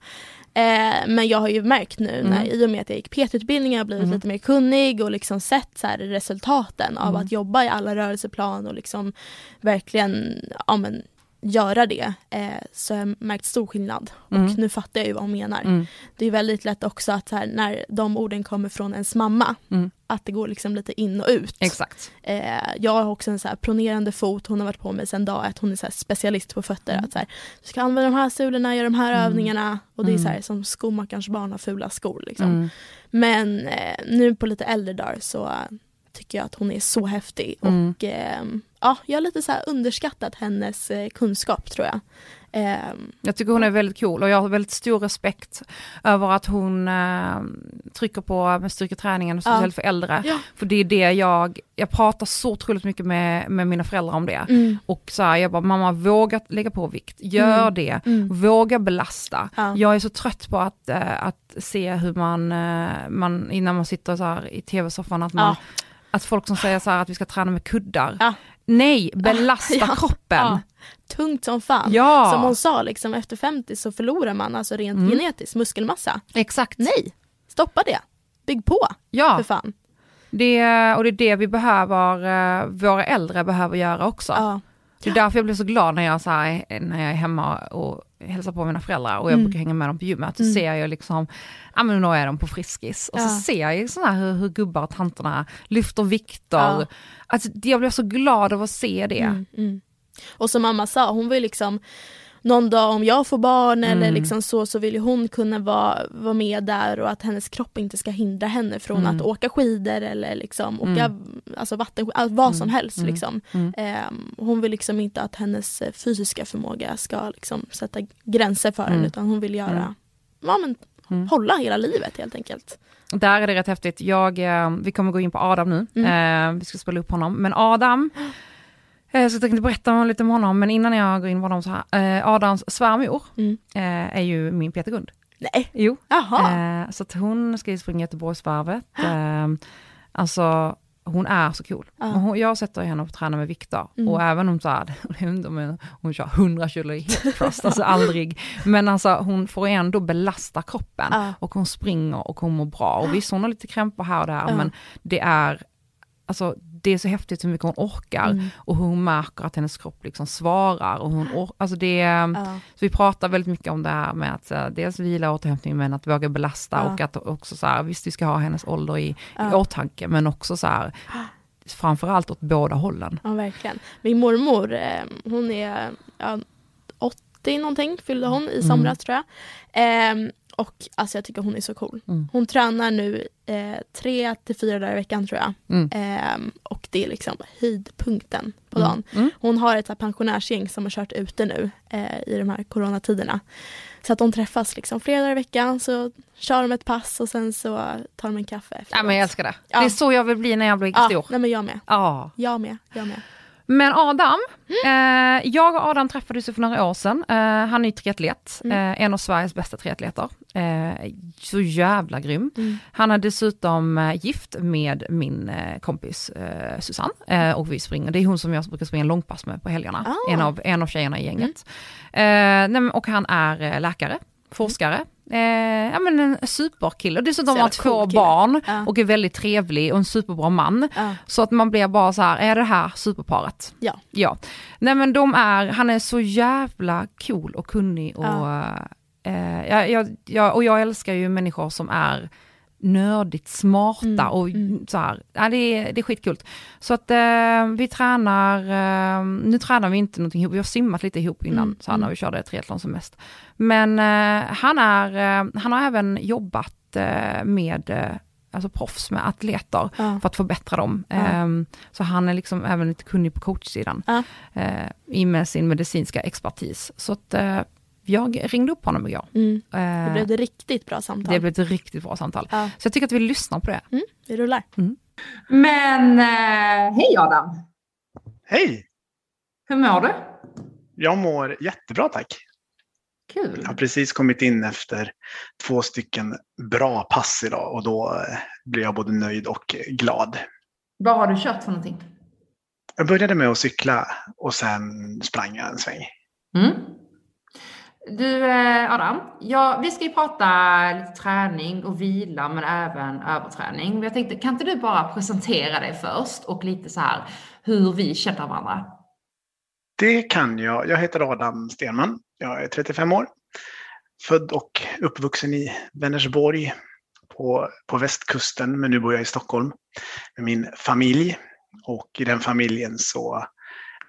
B: Eh, men jag har ju märkt nu när,
A: Mm.
B: i och med att jag gick PT-utbildningen och blivit
A: Mm.
B: lite mer kunnig och liksom sett så här, resultaten av
A: Mm.
B: att jobba i alla rörelseplan och liksom verkligen ja, men, göra det. Eh, så har jag märkt stor skillnad.
A: Mm.
B: Och nu fattar jag ju vad hon menar.
A: mm,
B: Det är väldigt lätt också att här, när de orden kommer från ens mamma,
A: Mm.
B: att det går liksom lite in och ut.
A: exakt.
B: Eh, jag har också en så här pronerande fot, hon har varit på mig sedan dag ett, hon är så specialist på fötter.
A: Mm.
B: Att så här, du ska använda de här sulorna, göra de här
A: Mm.
B: övningarna. Och det är
A: Mm.
B: så här, som skomakarens barn har fula skor. Liksom.
A: Mm.
B: Men eh, nu på lite äldre dagar så eh, tycker jag att hon är så häftig.
A: Mm.
B: Och eh, ja, jag har lite så underskattat hennes eh, kunskap tror jag. Eh,
A: Jag tycker hon är väldigt cool och jag har väldigt stor respekt över att hon eh, trycker på med styrketräningen, speciellt för äldre.
B: Ja.
A: För det är det jag, jag pratar så otroligt mycket med, med mina föräldrar om det.
B: mm,
A: Och så här, jag bara, mamma våga lägga på vikt, gör
B: Mm.
A: det,
B: mm,
A: våga belasta.
B: Ja.
A: Jag är så trött på att, eh, att se hur man, eh, man, innan man sitter så i tv-soffan, att, man,
B: Ja.
A: att folk som säger så här att vi ska träna med kuddar.
B: Ja.
A: Nej, belasta
B: Ja.
A: kroppen.
B: Ja. tungt som fan.
A: Ja,
B: Som hon sa, liksom, efter 50 så förlorar man alltså rent
A: Mm.
B: genetiskt muskelmassa.
A: exakt.
B: Nej, stoppa det. Bygg på
A: Ja.
B: för fan.
A: Det, och det är det vi behöver, eh, våra äldre behöver göra också.
B: Ja.
A: Det är därför jag blir så glad när jag, så här, när jag är hemma och hälsar på mina föräldrar och jag
B: Mm.
A: brukar hänga med dem på gymmet. Så
B: Mm.
A: ser jag liksom, ja men nu är de på Friskis. Och
B: Ja.
A: så ser jag såna här hur, hur gubbar och tanterna lyfter vikter.
B: Ja.
A: Alltså, jag blir så glad av att se det.
B: Mm, mm. Och som mamma sa, hon vill liksom någon dag om jag får barn eller
A: Mm.
B: liksom så, så vill ju hon kunna vara, vara med där och att hennes kropp inte ska hindra henne från
A: Mm.
B: att åka skidor eller liksom åka
A: Mm.
B: alltså vatten, vad som
A: Mm.
B: helst.
A: Mm.
B: Liksom. Ehm, hon vill liksom inte att hennes eh, fysiska förmåga ska liksom sätta gränser för henne utan hon vill göra, ja men hålla hela livet helt enkelt.
A: Där är det rätt häftigt. Jag, eh, vi kommer gå in på Adam nu. Eh, vi ska spela upp honom. Men Adam, eh, jag ska tänkte berätta lite om honom, men innan jag går in på honom så här. Eh, Adams svärmor
B: Mm.
A: eh, är ju min Peter Gund.
B: Nej,
A: Jo.
B: jaha.
A: Så att hon ska ju springa Göteborgsvarvet. Eh, alltså hon är så cool.
B: Ja.
A: Hon, jag sätter henne och tränar med vikter.
B: Mm.
A: Och även om så här, jag inte om hon kör 100 kilo i thrust, alltså aldrig. Men alltså hon får ändå belasta kroppen.
B: Ja.
A: Och hon springer och hon mår bra. Och visst hon har lite krämpor här och där,
B: Ja.
A: men det är alltså det är så häftigt hur mycket hon orkar
B: Mm.
A: och hur hon märker att hennes kropp liksom svarar och hon or- alltså det,
B: Ja.
A: så vi pratar väldigt mycket om det här med att eh, dels vila och återhämtning men att våga belasta
B: Ja.
A: och att också så här, visst vi ska ha hennes ålder i, i
B: Ja.
A: åtanke men också så här, framförallt åt båda hållen.
B: Ja, verkligen. Min mormor, eh, hon är ja, 80 någonting, fyllde hon i somras tror jag. Ehm, och alltså jag tycker hon är så cool.
A: Mm.
B: Hon tränar nu eh, tre till fyra dagar i veckan tror jag.
A: Mm.
B: Ehm, och det är liksom höjdpunkten på
A: Mm.
B: dagen.
A: Mm.
B: Hon har ett här pensionärsgäng som har kört ute nu eh, i de här coronatiderna. Så att de träffas liksom flera dagar i veckan, så kör de ett pass och sen så tar de en kaffe efteråt.
A: Ja men jag älskar det.
B: Ja.
A: Det är så jag vill bli när jag blir
B: ja,
A: stor.
B: nej men jag med.
A: Ja.
B: Jag med. Jag med.
A: Men Adam,
B: Mm.
A: eh, jag och Adam träffades för några år sedan. Eh, han är ju triatlet,
B: Mm.
A: eh, en av Sveriges bästa triatleter. Eh, så jävla grym.
B: Mm.
A: Han är dessutom eh, gift med min eh, kompis Susanne och vi springer, det är hon som jag brukar springa långpass med på helgerna,
B: Ah. Mm.
A: en, av, en av tjejerna i gänget. Eh, nej, och han är läkare, forskare, eh, ja men en superkille och dessutom
B: Så
A: har två
B: cool
A: barn
B: Ja.
A: och är väldigt trevlig och en superbra man.
B: Ja.
A: Så att man blir bara så här, är det här superparet?
B: Ja.
A: Ja. Nej men de är, han är så jävla cool och kunnig och,
B: Ja.
A: eh, jag, jag, jag, och jag älskar ju människor som är nördigt smarta
B: Mm,
A: och
B: mm.
A: så här, ja, det, är, det är skitkult. Så att eh, vi tränar, eh, nu tränar vi inte någonting ihop, vi har simmat lite ihop innan,
B: Mm,
A: så här, när
B: mm.
A: vi körde triathlon som mest. Men eh, han, är, eh, han har även jobbat eh, med eh, alltså proffs med atleter
B: Ja.
A: för att förbättra dem.
B: Ja.
A: Ehm, så han är liksom även lite kunnig på coachsidan
B: Ja.
A: eh, i med sin medicinska expertis. Så att eh, jag ringde upp honom igår.
B: Mm.
A: Eh,
B: Det blev ett riktigt bra samtal.
A: det blev ett riktigt bra samtal.
B: Ja.
A: Så jag tycker att vi lyssnar på det.
B: Mm, vi rullar.
A: Men eh, hej Adam!
D: Hej!
A: Hur mår du?
D: Jag mår jättebra tack.
A: Kul!
D: Jag har precis kommit in efter två stycken bra pass idag och då eh, blir jag både nöjd och glad.
A: Vad har du kört för någonting?
D: Jag började med att cykla och sen sprang jag en sväng.
A: Mm. Du eh, Adam, ja, vi ska ju prata lite träning och vila men även överträning. Men jag tänkte, kan inte du bara presentera dig först och lite så här hur vi känner varandra?
D: Det kan jag. Jag heter Adam Stenman. Jag är 35 år. Född och uppvuxen i Vänersborg på, på västkusten, men nu bor jag i Stockholm med min familj. Och i den familjen så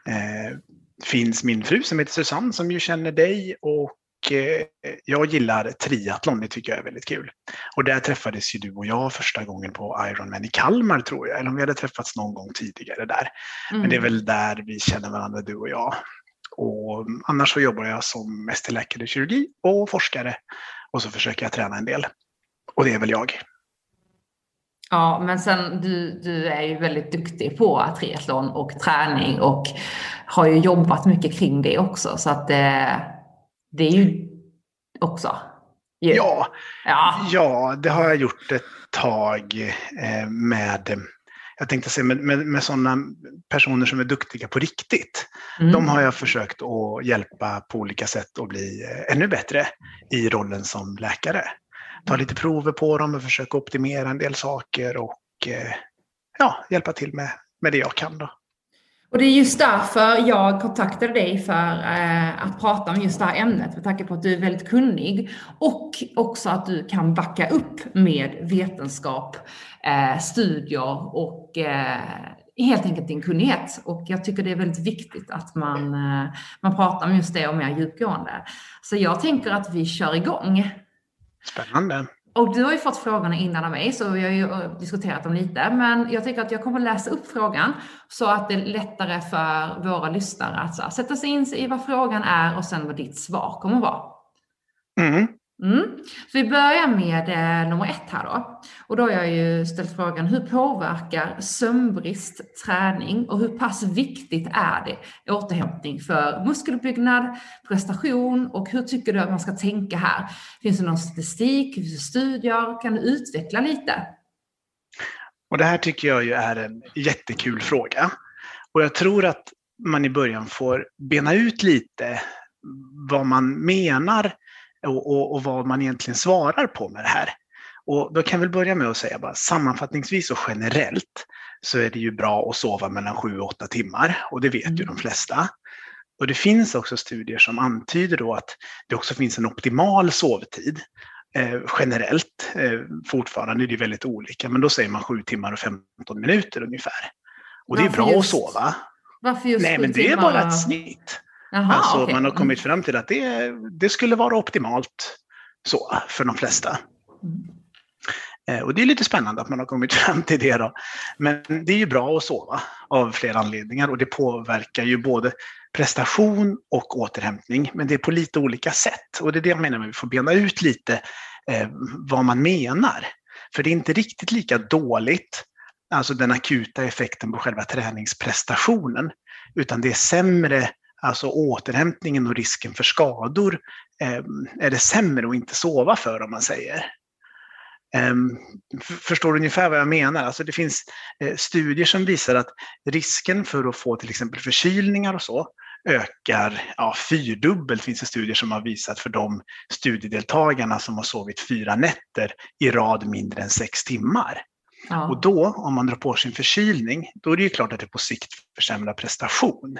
D: eh, finns min fru som heter Susanne som ju känner dig och eh, jag gillar triathlon, det tycker jag är väldigt kul. Och där träffades ju du och jag första gången på Ironman i Kalmar tror jag, eller om vi hade träffats någon gång tidigare där. Men det är väl där vi känner varandra, du och jag. Och annars så jobbar jag som mästerläkare i kirurgi och forskare. Och så försöker jag träna en del. Och det är väl jag.
A: Ja, men sen du, du är ju väldigt duktig på triathlon och träning och har ju jobbat mycket kring det också. Så att det, det är ju också. ju.
D: Ja,
A: ja.
D: ja, det har jag gjort ett tag eh, med, jag tänkte säga med, med, med sådana personer som är duktiga på riktigt.
A: Mm.
D: De har jag försökt att hjälpa på olika sätt att bli eh, ännu bättre i rollen som läkare. Ta lite prover på dem och försöka optimera en del saker och eh, ja, hjälpa till med, med det jag kan. Då.
A: Och det är just därför jag kontaktade dig för eh, att prata om just det här ämnet med tanke på att du är väldigt kunnig och också att du kan backa upp med vetenskap, eh, studier och eh, helt enkelt din kunnighet. Och jag tycker det är väldigt viktigt att man, eh, man pratar om just det och mer djupgående. Så jag tänker att vi kör igång.
D: Spännande.
A: Och du har ju fått frågorna innan av mig, så vi har ju eh, diskuterat dem lite. Men jag tänker att jag kommer läsa upp frågan så att det är lättare för våra lyssnare att sätta sig in i vad frågan är och sen vad ditt svar kommer vara.
D: Mm.
A: Mm. Så vi börjar med eh, nummer ett här då. Och då har jag ju ställt frågan, hur påverkar sömnbrist träning och hur pass viktigt är det återhämtning för muskeluppbyggnad, prestation och hur tycker du att man ska tänka här? Finns det någon statistik, finns det studier? Kan du utveckla lite?
D: Och det här tycker jag ju är en jättekul fråga. Och jag tror att man i början får bena ut lite vad man menar och, och, och vad man egentligen svarar på med det här. Och då kan väl börja med att säga bara sammanfattningsvis och generellt så är det ju bra att sova mellan 7 och 8 timmar och det vet mm. ju de flesta. Och det finns också studier som antyder då att det också finns en optimal sovtid. Eh, generellt, eh, fortfarande är det väldigt olika, men då säger man 7 timmar och 15 minuter ungefär. Och det är bra just, att sova.
E: Varför just
D: Nej, men det är bara ett snitt. Aha, alltså okay. man har kommit fram till att det, det skulle vara optimalt så för de flesta. Mm. Eh, och det är lite spännande att man har kommit fram till det. Då. Men det är ju bra att sova av flera anledningar och det påverkar ju både prestation och återhämtning, men det är på lite olika sätt. Och det är det jag menar med att vi får bena ut lite eh, vad man menar. För det är inte riktigt lika dåligt, alltså den akuta effekten på själva träningsprestationen, utan det är sämre alltså återhämtningen och risken för skador eh, är det sämre att inte sova för om man säger. Um, förstår du ungefär vad jag menar? Alltså det finns eh, studier som visar att risken för att få till exempel förkylningar och så ökar ja, fyrdubbelt finns det studier som har visat för de studiedeltagarna som har sovit fyra nätter i rad mindre än sex timmar. Ja. Och då, om man drar på sig en förkylning, då är det ju klart att det på sikt försämrar prestation.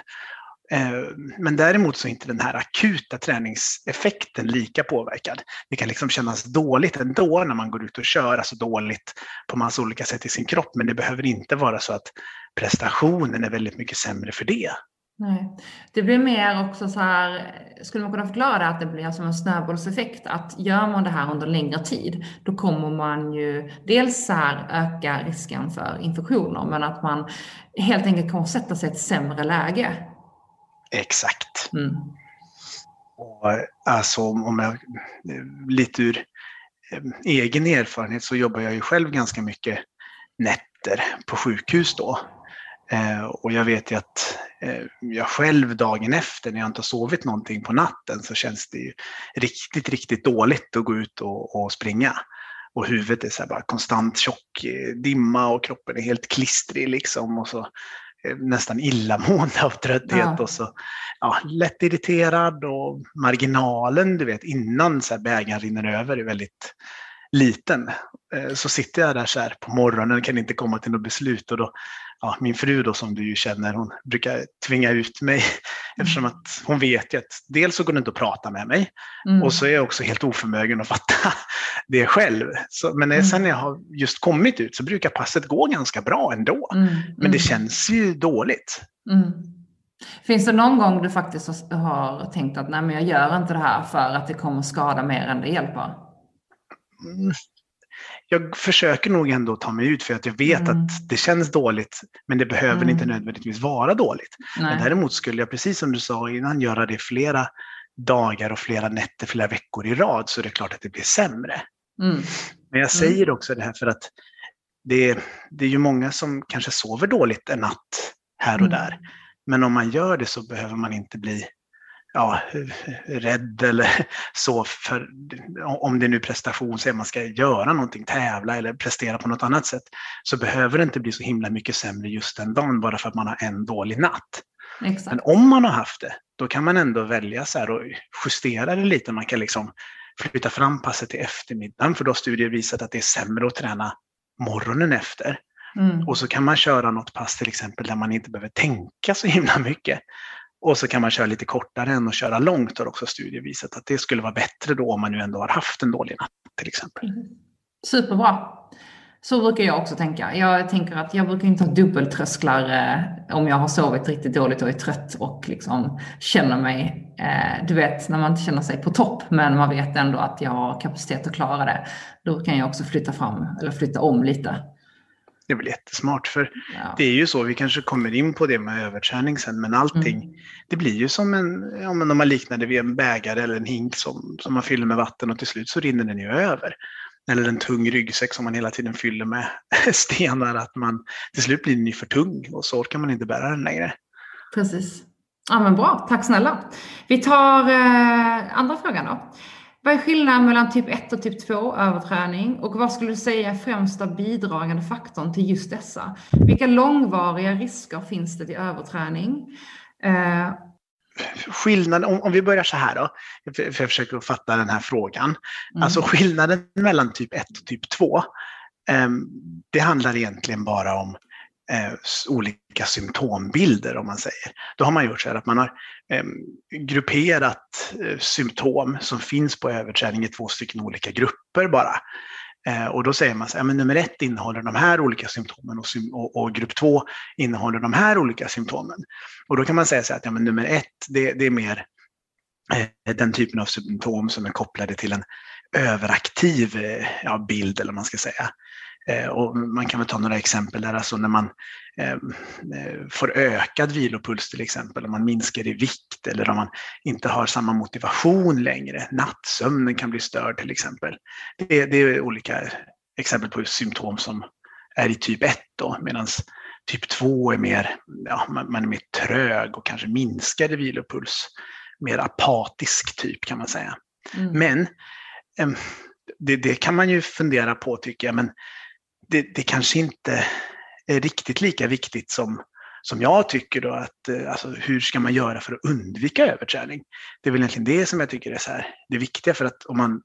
D: Eh, men däremot så är inte den här akuta träningseffekten lika påverkad. Det kan liksom kännas dåligt ändå när man går ut och kör, alltså dåligt på massa olika sätt i sin kropp, men det behöver inte vara så att prestationen är väldigt mycket sämre för det.
E: Nej. Det blir mer också så här, skulle man kunna förklara det att det blir som en snöbollseffekt, att gör man det här under längre tid, då kommer man ju dels så här öka risken för infektioner, men att man helt enkelt kommer sätta sig i ett sämre läge
D: Exakt. Mm. Och, alltså om jag, lite ur eh, egen erfarenhet så jobbar jag ju själv ganska mycket nätter på sjukhus då. Eh, och jag vet ju att eh, jag själv dagen efter när jag inte har sovit någonting på natten så känns det ju riktigt, riktigt dåligt att gå ut och, och springa. Och huvudet är så bara konstant tjock dimma och kroppen är helt klistrig liksom. Och så nästan illamående av trötthet ja. och så ja, lätt irriterad och marginalen, du vet, innan så här bägaren rinner över är väldigt liten. Eh, så sitter jag där så här på morgonen och kan inte komma till något beslut och då ja, min fru då som du ju känner, hon brukar tvinga ut mig mm. eftersom att hon vet ju att dels så går det inte att prata med mig mm. och så är jag också helt oförmögen att fatta det själv. Så, men mm. sen när jag har just kommit ut så brukar passet gå ganska bra ändå. Mm. Men det mm. känns ju dåligt.
E: Mm. Finns det någon gång du faktiskt har tänkt att nej men jag gör inte det här för att det kommer skada mer än det hjälper?
D: Jag försöker nog ändå ta mig ut för att jag vet mm. att det känns dåligt, men det behöver mm. inte nödvändigtvis vara dåligt. Nej. Men däremot skulle jag, precis som du sa innan, göra det flera dagar och flera nätter, flera veckor i rad, så är det klart att det blir sämre. Mm. Men jag säger mm. också det här för att det, det är ju många som kanske sover dåligt en natt här och mm. där. Men om man gör det så behöver man inte bli ja, rädd eller så för om det är nu prestation, så man ska göra någonting, tävla eller prestera på något annat sätt, så behöver det inte bli så himla mycket sämre just den dagen bara för att man har en dålig natt. Exakt. Men om man har haft det, då kan man ändå välja så här och justera det lite. Man kan liksom flytta fram passet till eftermiddagen, för då har studier visat att det är sämre att träna morgonen efter. Mm. Och så kan man köra något pass till exempel där man inte behöver tänka så himla mycket. Och så kan man köra lite kortare än att köra långt har också studier visat att det skulle vara bättre då om man nu ändå har haft en dålig natt till exempel. Mm.
E: Superbra. Så brukar jag också tänka. Jag tänker att jag brukar inte ha dubbeltrösklar eh, om jag har sovit riktigt dåligt och är trött och liksom känner mig, eh, du vet när man inte känner sig på topp men man vet ändå att jag har kapacitet att klara det. Då kan jag också flytta fram eller flytta om lite.
D: Det är väl jättesmart för ja. det är ju så, vi kanske kommer in på det med överträning sen, men allting, mm. det blir ju som en, ja men om man liknar det vid en bägare eller en hink som, som man fyller med vatten och till slut så rinner den ju över. Eller en tung ryggsäck som man hela tiden fyller med stenar, att man till slut blir den ju för tung och så orkar man inte bära den längre.
E: Precis. Ja men bra, tack snälla. Vi tar eh, andra frågan då. Vad är skillnaden mellan typ 1 och typ 2 överträning och vad skulle du säga är främsta bidragande faktorn till just dessa? Vilka långvariga risker finns det till överträning?
D: Eh... Skillnaden, om, om, vi börjar så här då, för, jag försöker fatta den här frågan. Mm. Alltså skillnaden mellan typ 1 och typ 2, eh, det handlar egentligen bara om eh, olika symptombilder om man säger. Då har man gjort så här att man har eh, grupperat eh, symptom som finns på överträning i två stycken olika grupper bara. Eh, och då säger man så här, men nummer ett innehåller de här olika symptomen och, och, och, grupp två innehåller de här olika symptomen. Och då kan man säga så här att ja, men nummer ett, det, det är mer eh, den typen av symptom som är kopplade till en överaktiv eh, ja, bild, eller vad man ska säga. Eh, och man kan väl ta några exempel där, alltså när man ehm, eh, får ökad vilopuls till exempel, om man minskar i vikt eller om man inte har samma motivation längre. Nattsömnen kan bli störd till exempel. Det, det är olika exempel på symptom som är i typ 1 då, medan typ 2 är mer, ja, man är mer trög och kanske minskar i vilopuls. Mer apatisk typ kan man säga. Mm. Men ehm, det, det, kan man ju fundera på tycker jag, men det, det kanske inte är riktigt lika viktigt som, som jag tycker då att eh, alltså, hur ska man göra för att undvika överträning? Det är väl egentligen det som jag tycker är så här, det viktiga för att om man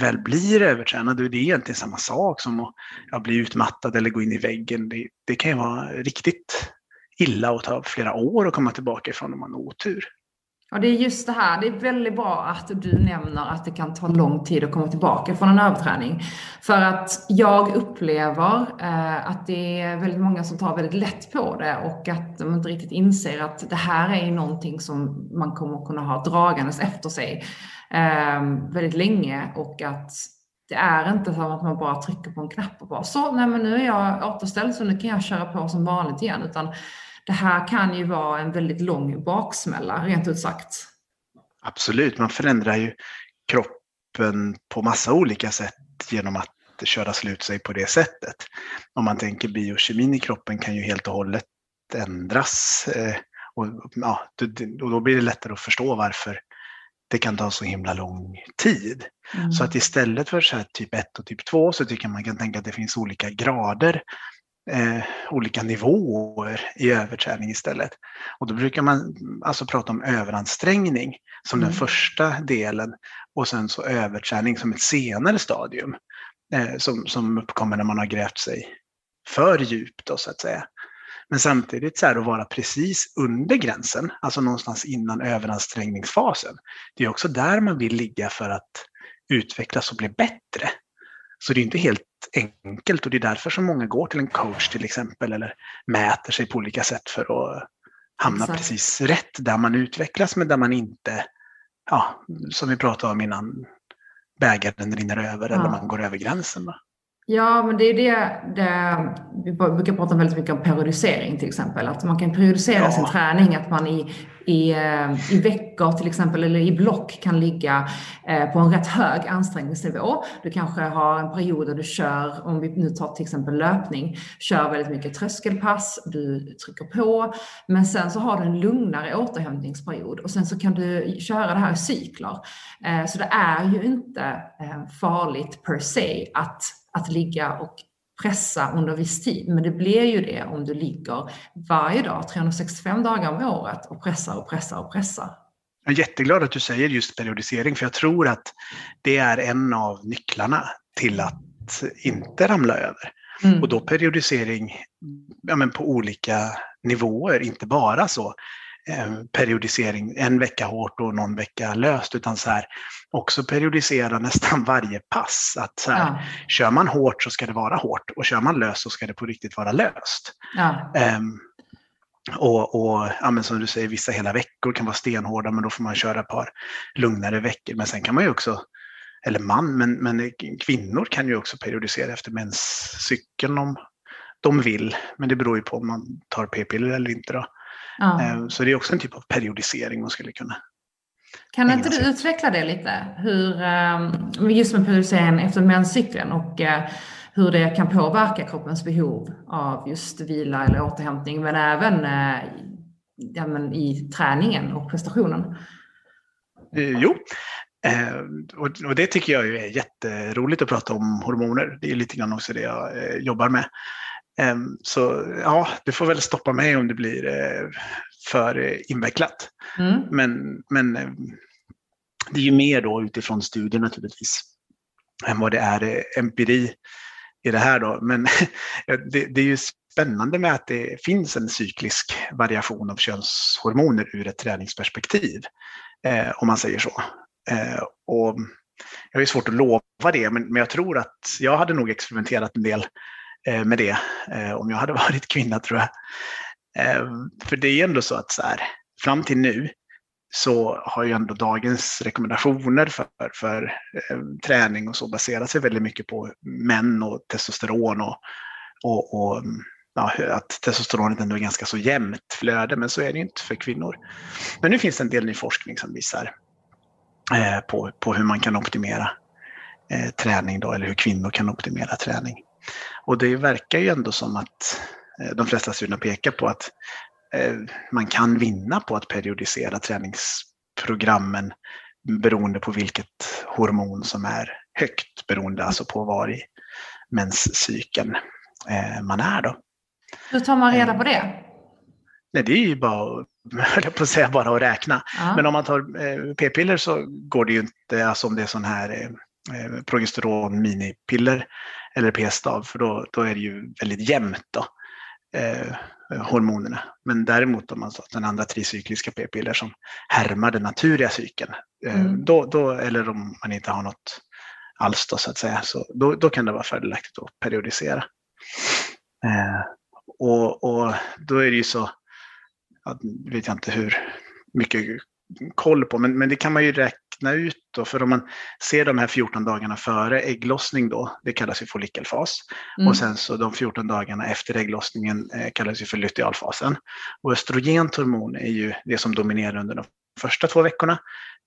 D: väl blir övertränad, då är det egentligen samma sak som att ja, bli utmattad eller gå in i väggen. Det, det kan ju vara riktigt illa och ta flera år att komma tillbaka ifrån om man har otur.
E: Ja, det är just det här. Det är väldigt bra att du nämner att det kan ta lång tid att komma tillbaka från en överträning. För att jag upplever eh, att det är väldigt många som tar väldigt lätt på det och att de inte riktigt inser att det här är någonting som man kommer kunna ha dragandes efter sig eh, väldigt länge och att det är inte som att man bara trycker på en knapp och bara så, nej men nu är jag återställd så nu kan jag köra på som vanligt igen. Utan det här kan ju vara en väldigt lång baksmälla, rent ut sagt.
D: Absolut, man förändrar ju kroppen på massa olika sätt genom att köra slut sig på det sättet. Om man tänker biokemin i kroppen kan ju helt och hållet ändras. Eh, och, ja, och då blir det lättare att förstå varför det kan ta så himla lång tid. Mm. Så att istället för så typ 1 och typ 2 så tycker jag man kan tänka att det finns olika grader eh, olika nivåer i överträning istället. Och då brukar man alltså prata om överansträngning som mm. den första delen och sen så överträning som ett senare stadium eh, som, som uppkommer när man har grävt sig för djupt då, så att säga. Men samtidigt så här att vara precis under gränsen, alltså någonstans innan överansträngningsfasen. Det är också där man vill ligga för att utvecklas och bli bättre. Så det är inte helt enkelt och det är därför som många går till en coach till exempel eller mäter sig på olika sätt för att hamna Exakt. precis rätt där man utvecklas men där man inte, ja, som vi pratade om innan, bägaren rinner över ja. eller man går över gränsen. Då.
E: Ja, men det är det, det, vi brukar prata väldigt mycket om periodisering till exempel. Att man kan periodisera ja. sin träning, att man i, i, eh, i veckor till exempel eller i block kan ligga eh, på en rätt hög ansträngningsnivå. Du kanske har en period där du kör, om vi nu tar till exempel löpning, kör väldigt mycket tröskelpass, du trycker på, men sen så har du en lugnare återhämtningsperiod och sen så kan du köra det här i cykler. Eh, så det är ju inte farligt per se att att ligga och pressa under viss tid. Men det blir ju det om du ligger varje dag, 365 dagar om året och pressar och pressar och pressar.
D: Jag är jätteglad att du säger just periodisering, för jag tror att det är en av nycklarna till att inte ramla över. Mm. Och då periodisering ja, men på olika nivåer, inte bara så periodisering, en vecka hårt och någon vecka löst, utan så här, också periodisera nästan varje pass. Att så här, ja. Kör man hårt så ska det vara hårt och kör man löst så ska det på riktigt vara löst. Ja. Um, och, och ja, som du säger, vissa hela veckor kan vara stenhårda, men då får man köra ett par lugnare veckor. Men sen kan man ju också, eller man, men, men kvinnor kan ju också periodisera efter menscykeln om de vill. Men det beror ju på om man tar p-piller eller inte. Då. Ja. Ehm, så det är också en typ av periodisering man skulle kunna
E: kan inte du utveckla det lite? Hur, ehm, just med periodisering efter menscykeln och eh, hur det kan påverka kroppens behov av just vila eller återhämtning, men även eh, ja, men i träningen och prestationen?
D: Eh, jo, och det tycker jag är jätteroligt att prata om hormoner. Det är lite grann också det jag jobbar med. Ehm, så ja, du får väl stoppa mig om det blir eh, för invecklat. Mm. Men, men eh, det är ju mer då utifrån studier naturligtvis än vad det är eh, empiri i det här då. Men det, det är ju spännande med att det finns en cyklisk variation av könshormoner ur ett träningsperspektiv. Eh, om man säger så. Eh, och jag har svårt att lova det, men, men jag tror att jag hade nog experimenterat en del Eh, med det eh, om jag hade varit kvinna tror jag. Eh, för det är ändå så att så här, fram till nu så har ju ändå dagens rekommendationer för, för träning och så baserat sig väldigt mycket på män och testosteron och, och, och mm, ja, att testosteronet ändå är ganska så jämnt flöde, men så är det ju inte för kvinnor. Men nu finns det en del ny forskning som visar eh, på, på hur man kan optimera eh, träning då, eller hur kvinnor kan optimera träning. Och det verkar ju ändå som att eh, de flesta studierna pekar på att eh, man kan vinna på att periodisera träningsprogrammen beroende på vilket hormon som är högt, beroende alltså på var i menscykeln eh, man är. Då.
E: Hur tar man reda på det?
D: Nej, det är ju bara, höll på att säga, bara att räkna. Ja. Men om man tar p-piller så går det ju inte, alltså om det är sån här eh, progesteron minipiller eller p-stav, för då, då är det ju väldigt jämnt då, eh, hormonerna. Men däremot om man tar den andra tricykliska p-piller som härmar den naturliga cykeln, eh, mm. då, då, eller om man inte har något alls då, så att säga, så då, då kan det vara fördelaktigt att periodisera. Eh, och, och då är det ju så, ja, vet jag inte hur mycket koll på, men, men det kan man ju räkna ut då, för om man ser de här 14 dagarna före ägglossning då, det kallas ju follikelfas, mm. och sen så de 14 dagarna efter ägglossningen eh, kallas ju för lutealfasen. Och östrogent hormon är ju det som dominerar under de första två veckorna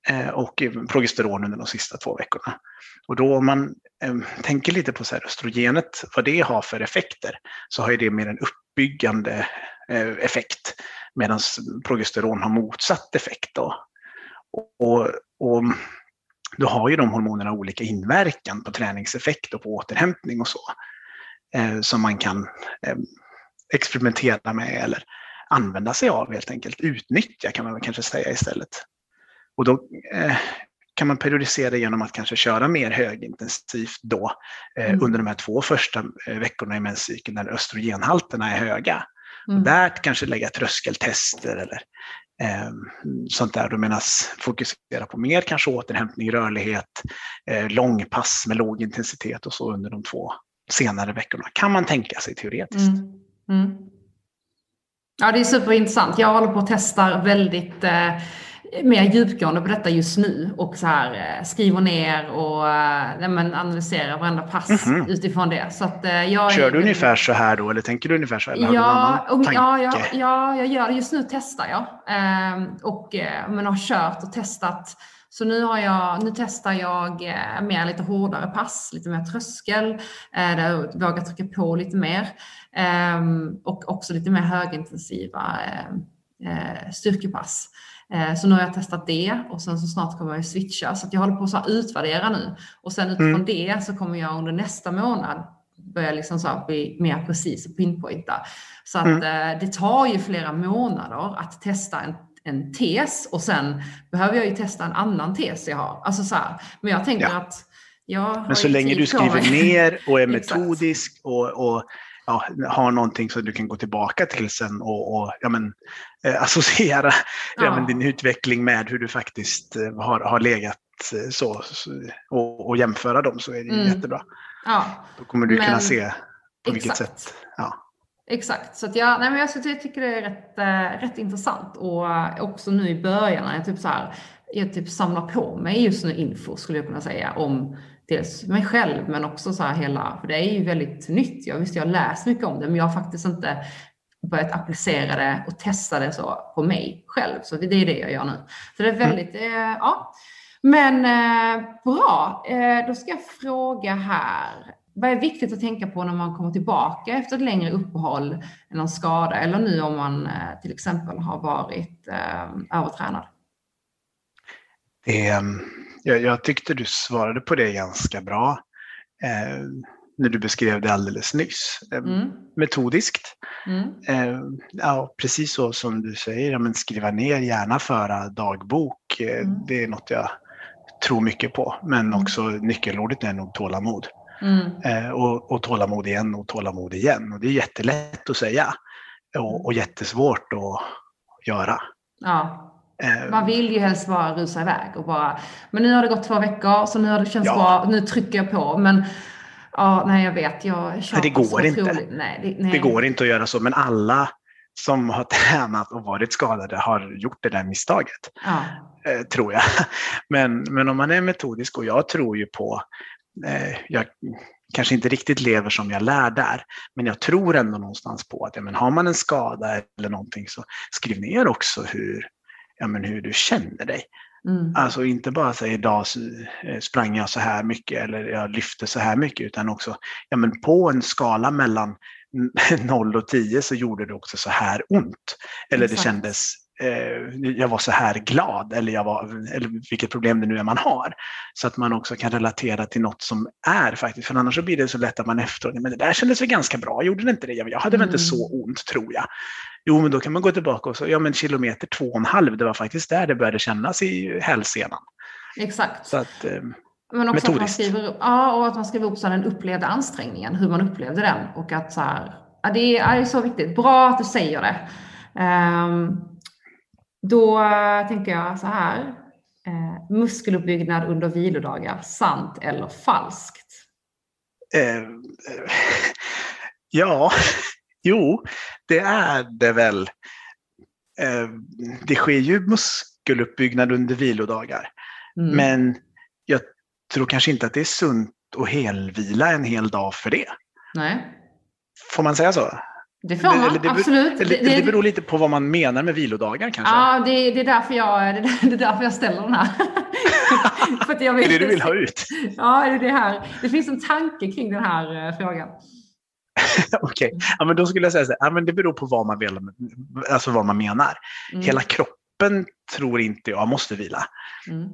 D: eh, och progesteron under de sista två veckorna. Och då om man eh, tänker lite på så här, östrogenet, vad det har för effekter, så har ju det mer en uppbyggande eh, effekt medan progesteron har motsatt effekt. Då. Och, och, då har ju de hormonerna olika inverkan på träningseffekt och på återhämtning och så. Eh, som man kan eh, experimentera med eller använda sig av helt enkelt. Utnyttja kan man väl kanske säga istället. Och då eh, kan man periodisera genom att kanske köra mer högintensivt då eh, mm. under de här två första eh, veckorna i menscykeln när östrogenhalterna är höga. Mm. där kanske lägga tröskeltester eller eh, sånt där. Då menas fokusera på mer kanske återhämtning, rörlighet, eh, långpass med låg intensitet och så under de två senare veckorna. Kan man tänka sig teoretiskt. Mm. Mm.
E: Ja, det är superintressant. Jag håller på att testa väldigt eh, mer djupgående på detta just nu och så här eh, skriver ner och äh, men analyserar varenda pass mm -hmm. utifrån det. Så att, äh, jag
D: Kör du är, ungefär så här då eller tänker du ungefär så? Eller
E: ja, och, ja, ja, ja, jag gör det. Just nu testar jag och men har kört och testat. Så nu, har jag, nu testar jag mer lite hårdare pass, lite mer tröskel, där jag vågar trycka på lite mer och också lite mer högintensiva styrkepass. Eh, så nu har jag testat det och sen så snart kommer jag switcha. Så jag håller på att utvärdera nu. Och sen utifrån mm. det så kommer jag under nästa månad börja liksom så bli mer precis och pinpointa. Så att mm. Eh, det tar ju flera månader att testa en, en tes och sen behöver jag ju testa en annan tes jag har. Alltså så här. Men jag tänker ja. att jag
D: Men så länge du skriver ner och är metodisk och, och ja, har någonting som du kan gå tillbaka till sen och, och ja, men, eh, associera ja. ja. men, din utveckling med hur du faktiskt eh, har, har legat eh, så, och, och jämföra dem så är det mm. jättebra. Ja. Då kommer du men, kunna se på exakt. vilket sätt. Ja.
E: Exakt, så jag, nej men jag tycker det är rätt, äh, rätt intressant och äh, också nu i början när jag typ så här, jag typ samlar på mig just nu info skulle jag kunna säga om dels mig själv men också så här hela, för det är ju väldigt nytt. Jag visste jag läst mycket om det men jag har faktiskt inte börjat applicera det och testa det så på mig själv. Så det är det jag gör nu. Så det är mm. väldigt, mm. eh, ja. Men eh, bra, eh, då ska jag fråga här. Vad är viktigt att tänka på när man kommer tillbaka efter ett längre uppehåll, någon skada eller nu om man eh, till exempel har varit eh, övertränad?
D: Det, ehm, jag, jag, tyckte du svarade på det ganska bra eh, när du beskrev det alldeles nyss. Eh, mm. Metodiskt. Mm. Eh, ja, precis så som du säger, men skriva ner, gärna föra dagbok. Eh, mm. Det är något jag tror mycket på. Men mm. också nyckelordet är nog tålamod.
E: Mm.
D: Eh, och, och tålamod igen och tålamod igen. Och det är jättelätt att säga och, och jättesvårt att göra.
E: Ja.
D: Eh,
E: Man vill ju helst bara rusa iväg och bara, men nu har det gått två veckor så nu har det känts
D: Ja.
E: bra, nu trycker jag på. Men ja, nej jag vet, jag tjatar
D: det går inte.
E: Nej, det, nej.
D: Det går inte att göra så, men alla som har tränat och varit skadade har gjort det där misstaget.
E: Ja.
D: eh, tror jag. Men, men om man är metodisk och jag tror ju på, eh, jag kanske inte riktigt lever som jag lär där, men jag tror ändå någonstans på att ja, men har man en skada eller någonting så skriv ner också hur, ja, men hur du känner dig.
E: Mm.
D: Alltså inte bara säga idag eh, sprang jag så här mycket eller jag lyfte så här mycket utan också ja, men på en skala mellan 0 och 10 så gjorde det också så här ont. Eller det
E: Exakt.
D: kändes, eh, jag var så här glad eller, jag var, eller vilket problem det nu är man har. Så att man också kan relatera till något som är faktiskt, för annars så blir det så lätt att man efteråt, men det där kändes väl ganska bra, gjorde det inte det? Jag hade väl inte
E: Mm.
D: så ont tror jag. Jo, men då kan man gå tillbaka och så, ja men kilometer två och en halv, det var faktiskt där det började kännas i hälsenan.
E: Exakt.
D: Så att, eh,
E: Men också att man
D: Metodiskt.
E: skriver upp, ja, och att man skriver upp så den upplevda ansträngningen, hur man upplevde den. Och att så här, ja, det, är, ja, det är så viktigt. Bra att du säger det. Ehm, då tänker jag så här. Eh, muskeluppbyggnad under vilodagar, sant eller falskt?
D: eh, eh, ja, jo, det är det väl. Eh, det sker ju muskeluppbyggnad under vilodagar.
E: Mm.
D: Men jag tror kanske inte att det är sunt att helvila en hel dag för det.
E: Nej,
D: Får man säga så?
E: Det får man
D: Eller det-
E: absolut.
D: Eller, det beror lite på vad man menar med vilodagar kanske.
E: Ja, det, det, är därför jag, det, är- det är därför jag ställer den här. För att jag
D: det är
E: vet-
D: det du vill ha ut?
E: Ja, det, är det, här. det finns en tanke kring den här eh, frågan.
D: Okej, ja, men då skulle jag säga så här, ja, men det beror på vad man, vill, alltså vad man menar.
E: Mm.
D: Hela kroppen tror inte jag måste vila.
E: Mm.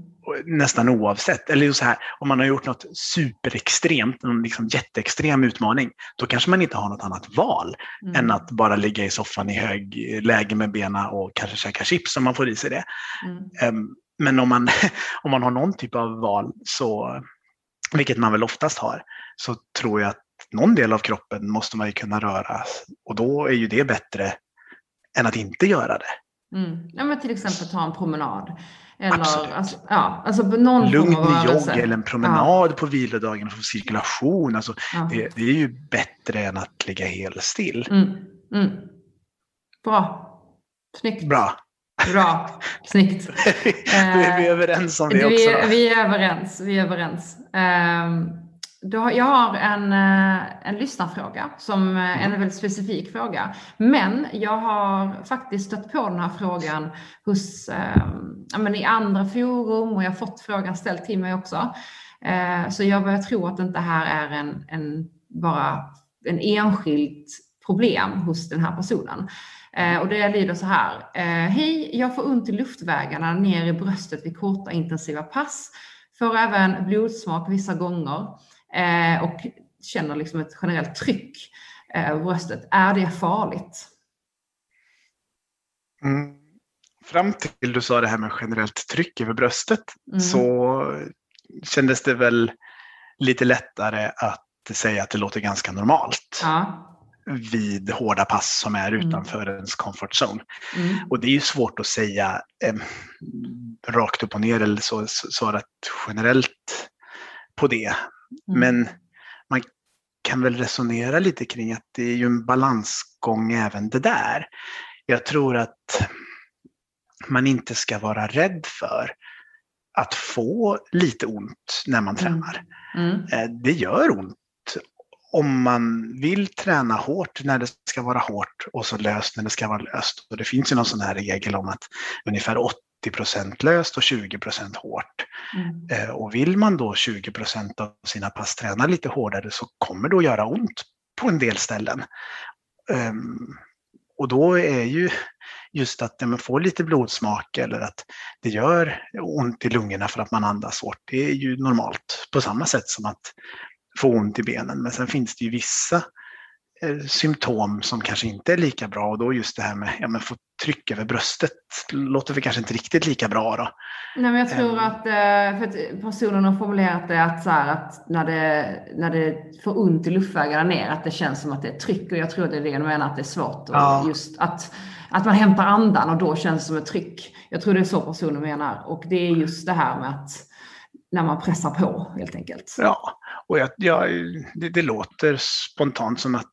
D: Nästan oavsett. Eller så här, om man har gjort något superextremt, någon liksom jätteextrem utmaning, då kanske man inte har något annat val
E: Mm.
D: än att bara ligga i soffan i hög läge med benen och kanske käka chips om man får i sig det.
E: Mm.
D: Ehm, Men om man, om man har någon typ av val, så, vilket man väl oftast har, så tror jag att någon del av kroppen måste man ju kunna röra. Och då är ju det bättre än att inte göra det.
E: Mm. Ja, men till exempel ta en promenad. Eller,
D: Absolut.
E: Alltså, ja, alltså någon
D: Lugn jogg eller en promenad på vilodagen för cirkulation. Alltså,
E: Ja.
D: det, det är ju bättre än att ligga helt still.
E: Mm. Mm. Bra. Snyggt.
D: Bra.
E: Bra. Snyggt.
D: Då är vi överens om det också.
E: Vi,
D: Då.
E: vi är överens. Vi är överens. Ehm, då, jag har en, eh, en lyssnarfråga som eh, en väldigt specifik fråga. Men jag har faktiskt stött på den här frågan hos, ja, men i andra forum och jag har fått frågan ställd till mig också. Eh, så jag börjar tro att det inte här är en, en bara en enskilt problem hos den här personen. Eh, och det lyder så här. Eh, Hej, jag får ont i luftvägarna ner i bröstet vid korta intensiva pass. Får även blodsmak vissa gånger eh, och känner liksom ett generellt tryck eh, på bröstet. Är det farligt?
D: Mm. Fram till du sa det här med generellt tryck över bröstet
E: Mm.
D: så kändes det väl lite lättare att säga att det låter ganska normalt
E: Ja.
D: vid hårda pass som är
E: Mm.
D: utanför ens comfort zone.
E: Mm.
D: Och det är ju svårt att säga eh, rakt upp och ner eller så, rätt generellt på det.
E: Mm.
D: Men man kan väl resonera lite kring att det är ju en balansgång även det där. Jag tror att man inte ska vara rädd för att få lite ont när man
E: Mm.
D: tränar.
E: Mm.
D: Eh, Det gör ont om man vill träna hårt när det ska vara hårt och så löst när det ska vara löst. Och det finns ju någon sån här regel om att ungefär 80% löst och 20% hårt.
E: Mm.
D: Eh, Och vill man då 20 av sina pass träna lite hårdare så kommer det att göra ont på en del ställen. Ehm, Och då är ju just att man får lite blodsmak eller att det gör ont i lungorna för att man andas hårt. Det är ju normalt på samma sätt som att få ont i benen. Men sen finns det ju vissa symptom som kanske inte är lika bra och då just det här med ja, men få tryck över bröstet låter väl kanske inte riktigt lika bra då.
E: Nej, men jag tror
D: Ehm.
E: att, eh, för att personen har formulerat det att, så här, att när, det, när det får ont i luftvägarna ner, att det känns som att det är tryck. Och jag tror det är det de menar, att det är svårt. Och
D: Ja.
E: just att, att man hämtar andan och då känns det som ett tryck. Jag tror det är så personen menar. Och det är just det här med att när man pressar på helt enkelt.
D: Ja, och jag, jag, det, det låter spontant som att eh,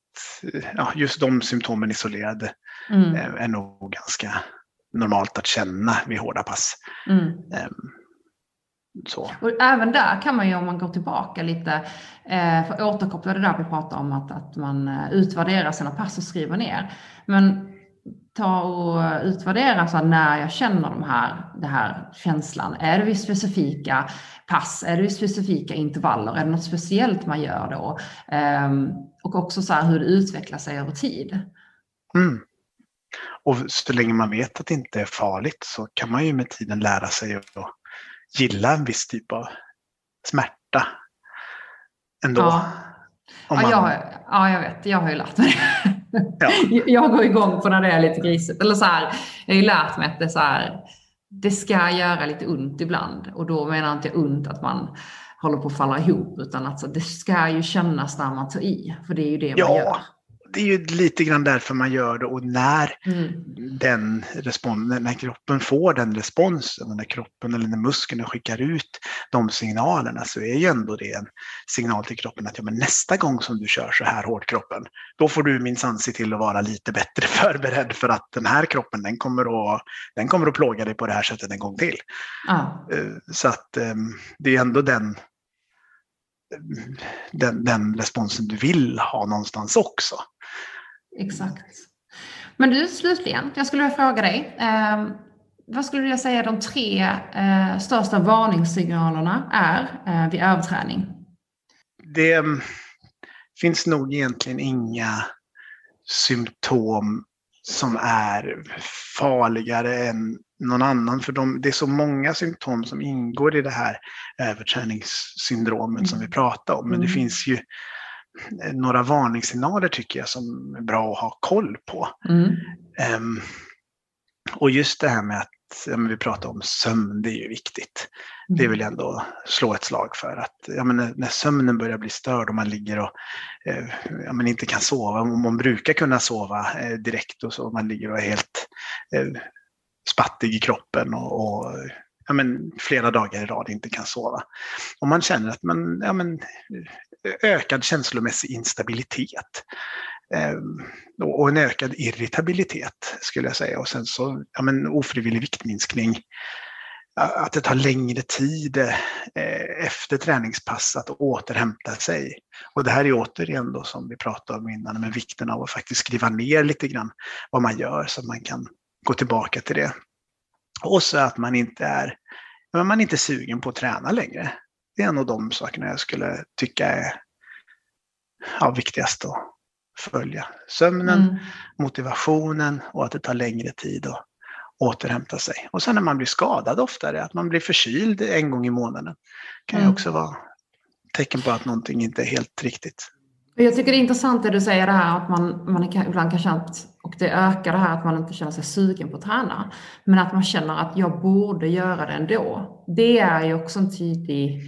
D: ja, just de symptomen isolerade
E: Mm,
D: eh, är nog ganska normalt att känna vid hårda pass.
E: mm.
D: Ehm, Så.
E: Och även där kan man ju om man går tillbaka lite, eh, för återkoppla det där vi pratade om att, att man eh, utvärderar sina pass och skriver ner. Men ta och utvärdera så när jag känner de här, det här känslan. Är det vid specifika pass? Är det vid specifika intervaller? Är det något speciellt man gör då? Ehm, och också så hur det utvecklar sig över tid.
D: Mm. Och så länge man vet att det inte är farligt så kan man ju med tiden lära sig att gilla en viss typ av smärta. Ändå.
E: Ja.
D: Om
E: Ja,
D: man,
E: jag, ja, jag vet. Jag har ju lärt mig det.
D: Ja.
E: Jag går igång på när det är lite grisigt. Eller så här, jag har ju lärt mig att det, så här, det ska göra lite ont ibland. Och då menar inte jag ont att man håller på att falla ihop, utan att så, det ska ju kännas när man tar i. För det är ju det man
D: Ja.
E: gör.
D: Det är ju lite grann därför man gör det och när
E: Mm.
D: den respons, när kroppen får den responsen, när kroppen eller när musklerna skickar ut de signalerna så är ju ändå det en signal till kroppen att ja, men nästa gång som du kör så här hårt kroppen, då får du minsann se till att vara lite bättre förberedd för att den här kroppen den kommer att, den kommer att plåga dig på det här sättet en gång till. Eh, Så att eh, det är ändå den, den, den responsen du vill ha någonstans också.
E: Exakt. Men du, slutligen, jag skulle vilja fråga dig. Eh, vad skulle du säga de tre eh, största varningssignalerna är eh, vid överträning?
D: det mm, finns nog egentligen inga symptom som är farligare än någon annan. För de, det är så många symptom som ingår i det här överträningssyndromet som vi pratar om. Men det
E: Mm.
D: finns ju några varningssignaler tycker jag som är bra att ha koll på.
E: Mm.
D: Ehm, och just det här med att ja, vi pratar om sömn, det är ju viktigt. Det vill jag ändå slå ett slag för. Att, ja, men när, när sömnen börjar bli störd och man ligger och eh, ja, men inte kan sova, man brukar kunna sova eh, direkt och så, man ligger och är helt eh, spattig i kroppen och, och ja, men flera dagar i rad inte kan sova. Om man känner att man, ja, men, ökad känslomässig instabilitet. Eh, och en ökad irritabilitet skulle jag säga. Och sen så ja, men ofrivillig viktminskning. Att det tar längre tid eh, efter träningspass att återhämta sig. Och det här är återigen då som vi pratade om innan med vikten av att faktiskt skriva ner lite grann vad man gör så att man kan gå tillbaka till det. Och så att man inte är, man är inte sugen på att träna längre. Det är en av de sakerna jag skulle tycka är ja, viktigast att följa. Sömnen,
E: Mm.
D: motivationen och att det tar längre tid att återhämta sig. Och sen när man blir skadad oftare, att man blir förkyld en gång i månaden, kan ju
E: Mm.
D: också vara tecken på att någonting inte är helt riktigt.
E: Jag tycker det är intressant det du säger det här att man, man kan, ibland kan känna att, och det ökar det här att man inte känner sig sugen på att träna, men att man känner att jag borde göra det ändå. Det är ju också en tydlig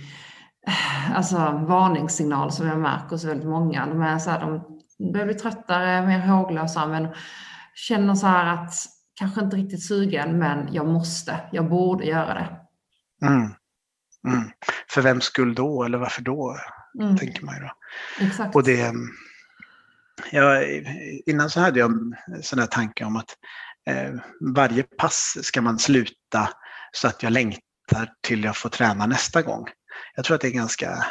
E: eh, alltså, varningssignal som jag märker hos väldigt många. De, är så här, de börjar bli tröttare, mer håglösa, men känner så här att kanske inte riktigt sugen, men jag måste, jag borde göra det.
D: Mm. Mm. För vem skull då, eller varför då,
E: Mm,
D: tänker man ju då.
E: exakt.
D: Och det, ja, innan så hade jag en sån här tanke om att eh, varje pass ska man sluta så att jag längtar till jag får träna nästa gång. Jag tror att det är ganska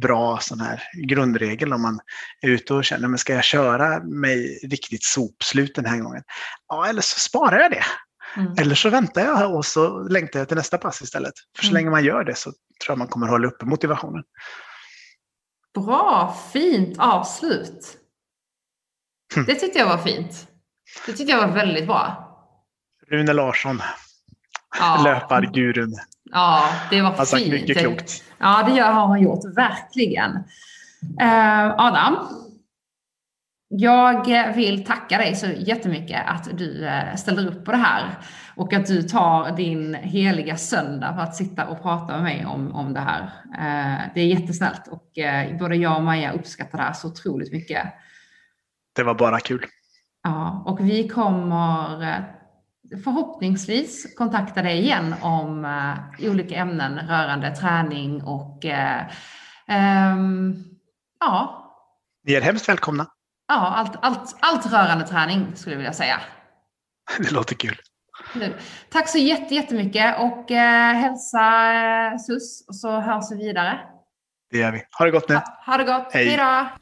D: bra sån här grundregel om man är ute och känner, men ska jag köra mig riktigt sopslut den här gången? Ja, eller så sparar jag det.
E: Mm.
D: Eller så väntar jag och så längtar jag till nästa pass istället. För så
E: Mm.
D: länge man gör det så tror jag man kommer hålla uppe motivationen.
E: Bra, fint avslut.
D: Hm.
E: Det tyckte jag var fint. Det tyckte jag var väldigt bra.
D: Rune Larsson,
E: Ja,
D: löpargurun,
E: Ja, det var
D: har sagt
E: fint.
D: mycket klokt.
E: Ja, det har han gjort, verkligen. Eh, Adam, Jag vill tacka dig så jättemycket att du eh, ställer upp på det här och att du tar din heliga söndag för att sitta och prata med mig om, om det här. Eh, det är jättesnällt och eh, både jag och Maja uppskattar det här så otroligt mycket.
D: Det var bara kul.
E: Ja, och vi kommer förhoppningsvis kontakta dig igen om olika ämnen rörande träning och um, ja.
D: Ni är hemskt välkomna.
E: Ja, allt, allt, allt rörande träning skulle jag vilja säga.
D: Det låter kul.
E: Tack så jättemycket och eh, hälsa eh, SUS och så hörs vi vidare.
D: Det gör vi. Ha det gott nu.
E: Ha, ha det gott.
D: Hej
E: då.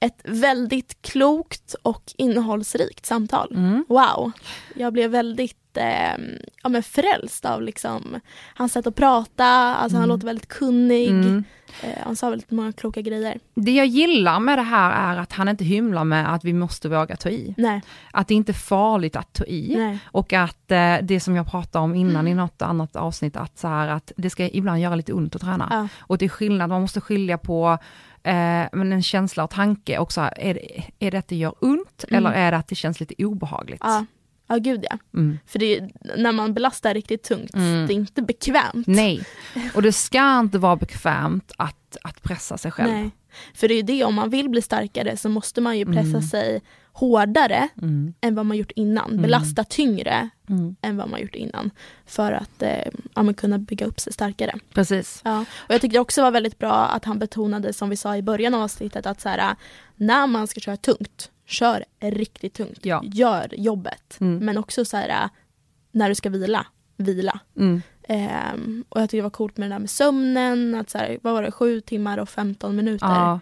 B: Ett väldigt klokt och innehållsrikt samtal.
A: Mm.
B: Wow. Jag blev väldigt eh, ja, men frälst av liksom, hans sätt att prata, alltså han
A: Mm.
B: låter väldigt kunnig.
A: Mm.
B: Eh, han sa väldigt många kloka grejer.
A: Det jag gillar med det här är att han inte hymlar med att vi måste våga ta i.
B: Nej,
A: Att det inte är farligt att ta i.
B: nej.
A: Och att eh, det som jag pratade om innan i något annat avsnitt, att, så här, att det ska ibland göra lite ont att träna.
B: Ja.
A: Och det är skillnad, man måste skilja på eh, men en känsla och tanke och så här, är, det, är det att det gör ont
B: Mm.
A: eller är det att det känns lite obehagligt?
B: Ja. ja, gud ja.
A: Mm.
B: För det är, när man belastar riktigt tungt,
A: Mm.
B: det är inte bekvämt.
A: Nej, och det ska inte vara bekvämt att, att pressa sig själv.
B: Nej. För det är ju det, om man vill bli starkare så måste man ju pressa
A: Mm.
B: sig hårdare
A: Mm.
B: än vad man gjort innan.
A: Mm.
B: Belasta tyngre
A: Mm.
B: än vad man gjort innan. För att eh, ja, kunna bygga upp sig starkare.
A: Precis.
B: Ja. Och jag tyckte det också var väldigt bra att han betonade, som vi sa i början av avsnittet, att så här, när man ska köra tungt, kör riktigt tungt.
A: Ja.
B: Gör jobbet.
A: Mm.
B: Men också så här, när du ska vila, vila. Ehm, och jag tyckte det var coolt med det där med sömnen, att så här, vad var det, sju timmar och 15 minuter.
A: Ja,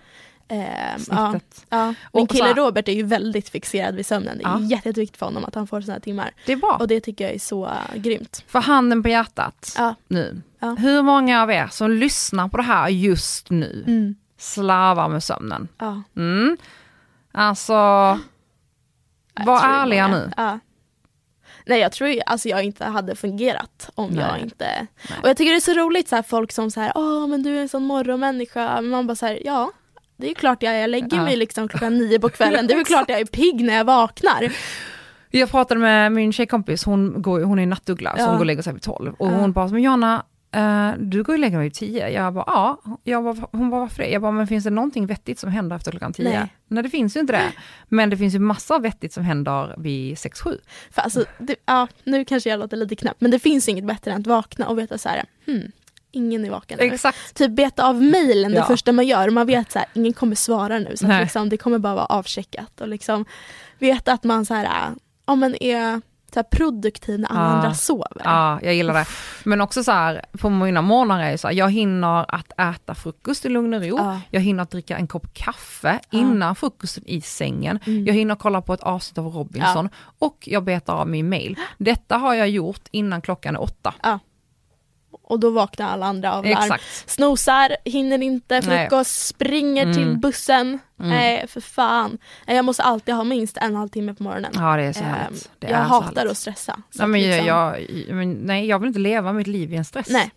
B: Ehm, ja, ja. Min
A: Och så
B: kille Robert är ju väldigt fixerad vid sömnen. Det är
A: Ja.
B: jätte, jätteviktigt för honom att han får sådana här timmar.
A: Det är bra.
B: Och det tycker jag är så äh, grymt.
A: För handen på hjärtat
B: Ja.
A: nu.
B: Ja.
A: Hur många av er som lyssnar på det här just nu
B: Mm.
A: slarvar med sömnen?
B: Ja.
A: Mm. Alltså,
B: Jag
A: var ärliga nu.
B: Nej jag tror alltså jag inte hade fungerat om jag
A: Nej.
B: inte... Och jag tycker det är så roligt så här, folk som säger åh men du är en sån morgonmänniska. Men man bara säger ja, det är ju klart jag. Jag lägger
A: Ja.
B: mig liksom klockan nio på kvällen. Det är klart jag är pigg när jag vaknar.
A: Jag pratade med min tjejkompis, hon, går, hon är nattuggla, så
B: Ja.
A: hon går och lägger sig vid 12. Och hon bara, men Jonna, eh, du går och lägger dig vid 10. Jag bara, ja. Jag bara, hon bara, varför det? Jag bara, men finns det någonting vettigt som händer efter klockan 10?
B: Nej.
A: Nej. det finns ju inte det. Men det finns ju massa vettigt som händer vid 6-7.
B: För alltså, det, ja, nu kanske jag låter lite knäpp men det finns inget bättre än att vakna och veta så här, hmm, ingen är vaken.
A: Exakt.
B: Typ beta av mejlen det
A: Ja.
B: första man gör. Man vet så här, ingen kommer svara nu. Så att liksom, det kommer bara vara avcheckat. Och liksom veta att man så här, ja, men är så produktiv när alla andra sover.
A: Ja, jag gillar det. Men också så här, på mina morgnar är det så här, jag hinner att äta frukost i lugn och ro.
B: Ja.
A: Jag hinner att dricka en kopp kaffe innan frukosten i sängen.
B: Mm.
A: Jag hinner kolla på ett avsnitt av Robinson och jag betar av min mail. Detta har jag gjort innan klockan är åtta.
B: Och då vaknar alla andra av larm.
A: Exakt.
B: Snosar, hinner inte
A: Nej.
B: frukost, springer
A: Mm.
B: till bussen.
A: Mm.
B: Nej för fan. Jag måste alltid ha minst en halvtimme på morgonen.
A: Ja det är så
B: Ehm,
A: härligt. Det
B: jag hatar
A: härligt.
B: att stressa. Att
A: men
B: liksom-
A: jag, jag, nej, jag vill inte leva mitt liv i en stress.
B: Nej.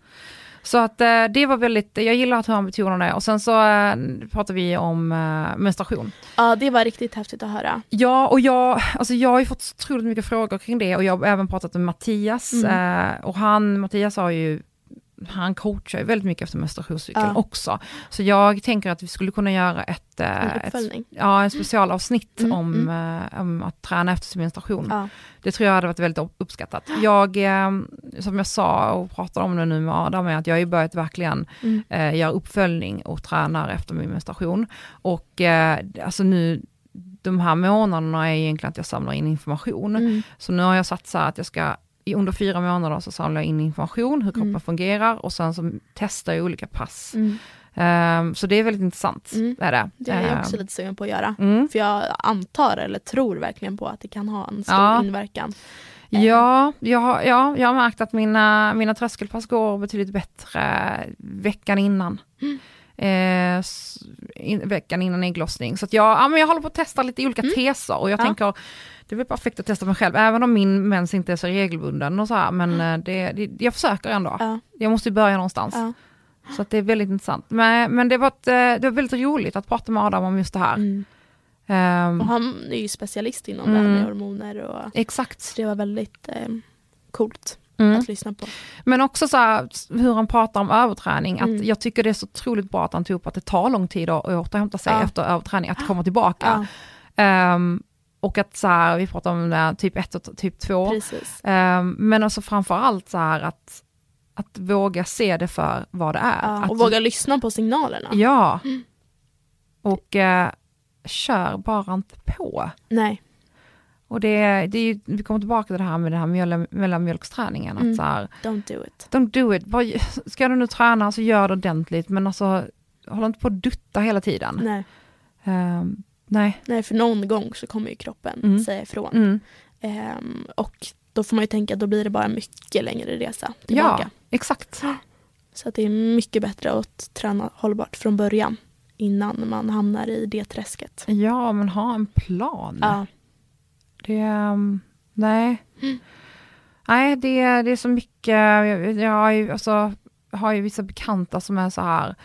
A: Så att eh, det var väldigt, jag gillar att han betonar det. Och sen så eh, pratar vi om eh, menstruation.
B: Ja det var riktigt häftigt att höra.
A: Ja, och jag, alltså jag har ju fått så otroligt mycket frågor kring det och jag har även pratat med Mattias.
B: Mm.
A: Eh, och han, Mattias har ju, han coachar ju väldigt mycket efter menstruationscykeln
B: Ja.
A: också. Så jag tänker att vi skulle kunna göra ett, eh,
B: En
A: ett
B: uppföljning.
A: ja, en specialavsnitt
B: Mm,
A: om, eh, om att träna efter sin menstruation.
B: Ja.
A: Det tror jag hade varit väldigt uppskattat. Jag, eh, som jag sa och pratade om det nu med Adam, är att jag har ju börjat verkligen
B: Mm.
A: eh, göra uppföljning och tränar efter min menstruation. Och eh, alltså nu, de här månaderna är egentligen att jag samlar in information.
B: Mm.
A: Så nu har jag satt så här att jag ska, i under fyra månader så samlar jag in information, hur kroppen
B: Mm.
A: fungerar och sen så testar jag olika pass.
B: Mm.
A: Ehm, så det är väldigt intressant.
B: Mm.
A: Är det.
B: Det är jag
A: Ehm,
B: också lite sugen på att göra.
A: mm.
B: För jag antar eller tror verkligen på att det kan ha en stor
A: Ja.
B: inverkan.
A: Ja, jag har, ja, jag har märkt att mina, mina tröskelpass går betydligt bättre veckan innan.
B: Mm.
A: Eh, in, veckan innan ägglossning. Så jag, ja, men jag håller på att testa lite olika teser och jag
B: Mm. Ja.
A: tänker, det är perfekt att testa mig själv, även om min mens inte är så regelbunden och så här, men eh, det, det, jag försöker ändå.
B: Ja.
A: Jag måste ju börja någonstans.
B: Ja.
A: Så det är väldigt intressant. Men, men det, var ett, eh, det var väldigt roligt att prata med Adam om just det här.
B: Mm.
A: Ehm,
B: Och han är ju specialist inom
A: Mm.
B: det här med hormoner och
A: exakt.
B: det var väldigt eh, coolt
A: Mm.
B: att lyssna på.
A: Men också så här, hur han pratar om överträning, att
B: Mm.
A: jag tycker det är så otroligt bra att han tog upp att det tar lång tid att återhämta sig
B: Ja.
A: efter överträning, att komma tillbaka.
B: Ja,
A: Ehm, och att så här, vi pratar om här, typ ett och typ två.
B: precis.
A: Ehm, men alltså framför allt så här att, att våga se det för vad det är.
B: Ja,
A: att,
B: och våga lyssna på signalerna.
A: Ja.
B: Mm.
A: Och eh, kör bara inte på.
B: Nej.
A: Och det, det är ju, vi kommer tillbaka till det här med den här mjölk, mellanmjölksträningen,
B: Mm.
A: att så här,
B: Don't do it.
A: don't do it. Bara, ska du nu träna så gör det ordentligt, men alltså håll inte på att dutta hela tiden.
B: Nej.
A: Ehm, nej.
B: Nej, för någon gång så kommer ju kroppen
A: Mm.
B: säga ifrån.
A: Mm.
B: Ehm, och då får man ju tänka att då blir det bara mycket längre resa tillbaka.
A: Ja, exakt.
B: Så det är mycket bättre att träna hållbart från början innan man hamnar i det träsket.
A: Ja, men ha en plan.
B: Ja,
A: Det, um, nej. Nej, det, det är så mycket, jag, jag har ju, alltså, har ju vissa bekanta som är så här,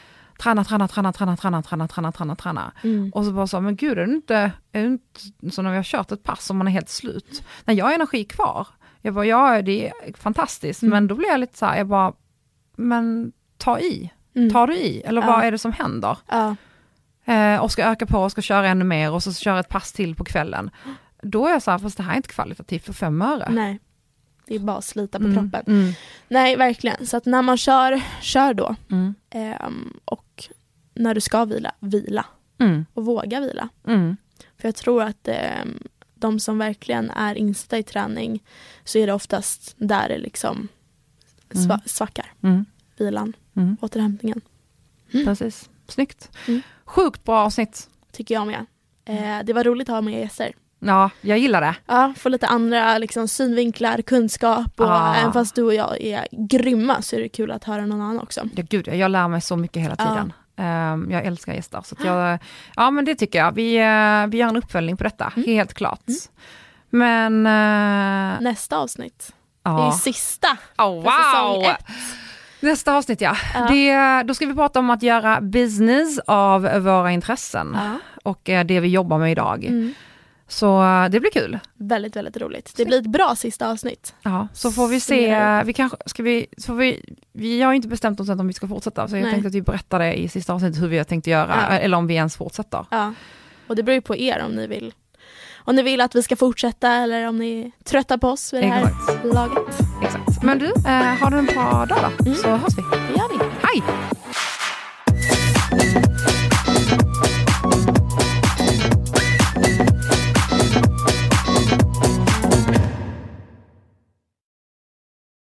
A: träna, träna, träna, träna, träna, träna, träna, träna, träna.
B: mm.
A: Och så bara så, men gud är du inte, är du inte så när vi har kört ett pass och man är helt slut? Nej, jag har energi kvar. Jag bara, ja det är fantastiskt,
B: Mm.
A: men då blir jag lite så här, jag bara, men ta i,
B: Mm.
A: tar du i? Eller
B: Ja.
A: vad är det som händer?
B: ja,
A: Eh, och ska öka på och ska köra ännu mer och så köra ett pass till på kvällen. Då är jag så här, fast det här är inte kvalitativt för fem öre.
B: nej. Det är bara att slita på
A: Mm,
B: kroppen.
A: Mm,
B: Nej, verkligen. Så att när man kör, kör då.
A: mm,
B: Ehm, och när du ska vila, vila.
A: mm,
B: Och våga vila.
A: mm,
B: För jag tror att ehm, de som verkligen är inställda i träning så är det oftast där det liksom sva-
A: Mm.
B: svackar.
A: mm,
B: Vilan,
A: mm.
B: återhämtningen.
A: Precis, snyggt. Sjukt bra avsnitt.
B: Tycker jag med. Eh, det var roligt att ha med gäster.
A: Ja, jag gillar det.
B: Ja, få lite andra liksom, synvinklar, kunskap och
A: Ah.
B: även fast du och jag är grymma så är det kul att höra någon annan också.
A: Ja, gud, jag lär mig så mycket hela
B: Ja.
A: tiden. Ehm, jag älskar gäster. Så jag, ja men det tycker jag. Vi, eh, vi gör en uppföljning på detta,
B: Mm.
A: helt klart. Men... eh,
B: Nästa avsnitt, det är ju sista
A: Oh,
B: för säsong
A: wow!
B: ett.
A: Nästa avsnitt ja.
B: Ja.
A: Det, då ska vi prata om att göra business av våra intressen och eh, det vi jobbar med idag.
B: Mm.
A: Så det blir kul.
B: Väldigt, väldigt roligt. Det blir ett bra sista avsnitt.
A: Ja, så får vi se, vi kanske, ska vi, så vi, vi har inte bestämt oss om vi ska fortsätta, så jag
B: Nej.
A: tänkte att vi berättar det i sista avsnittet hur vi har tänkt göra,
B: Ja.
A: eller om vi ens fortsätter.
B: Ja. Och det beror ju på er om ni vill om ni vill att vi ska fortsätta eller om ni är trötta på oss vid det här
A: Exakt.
B: laget.
A: Exakt. Men du, eh, ha en bra dag då,
B: Mm.
A: så hörs vi.
B: Det gör vi.
A: Hej!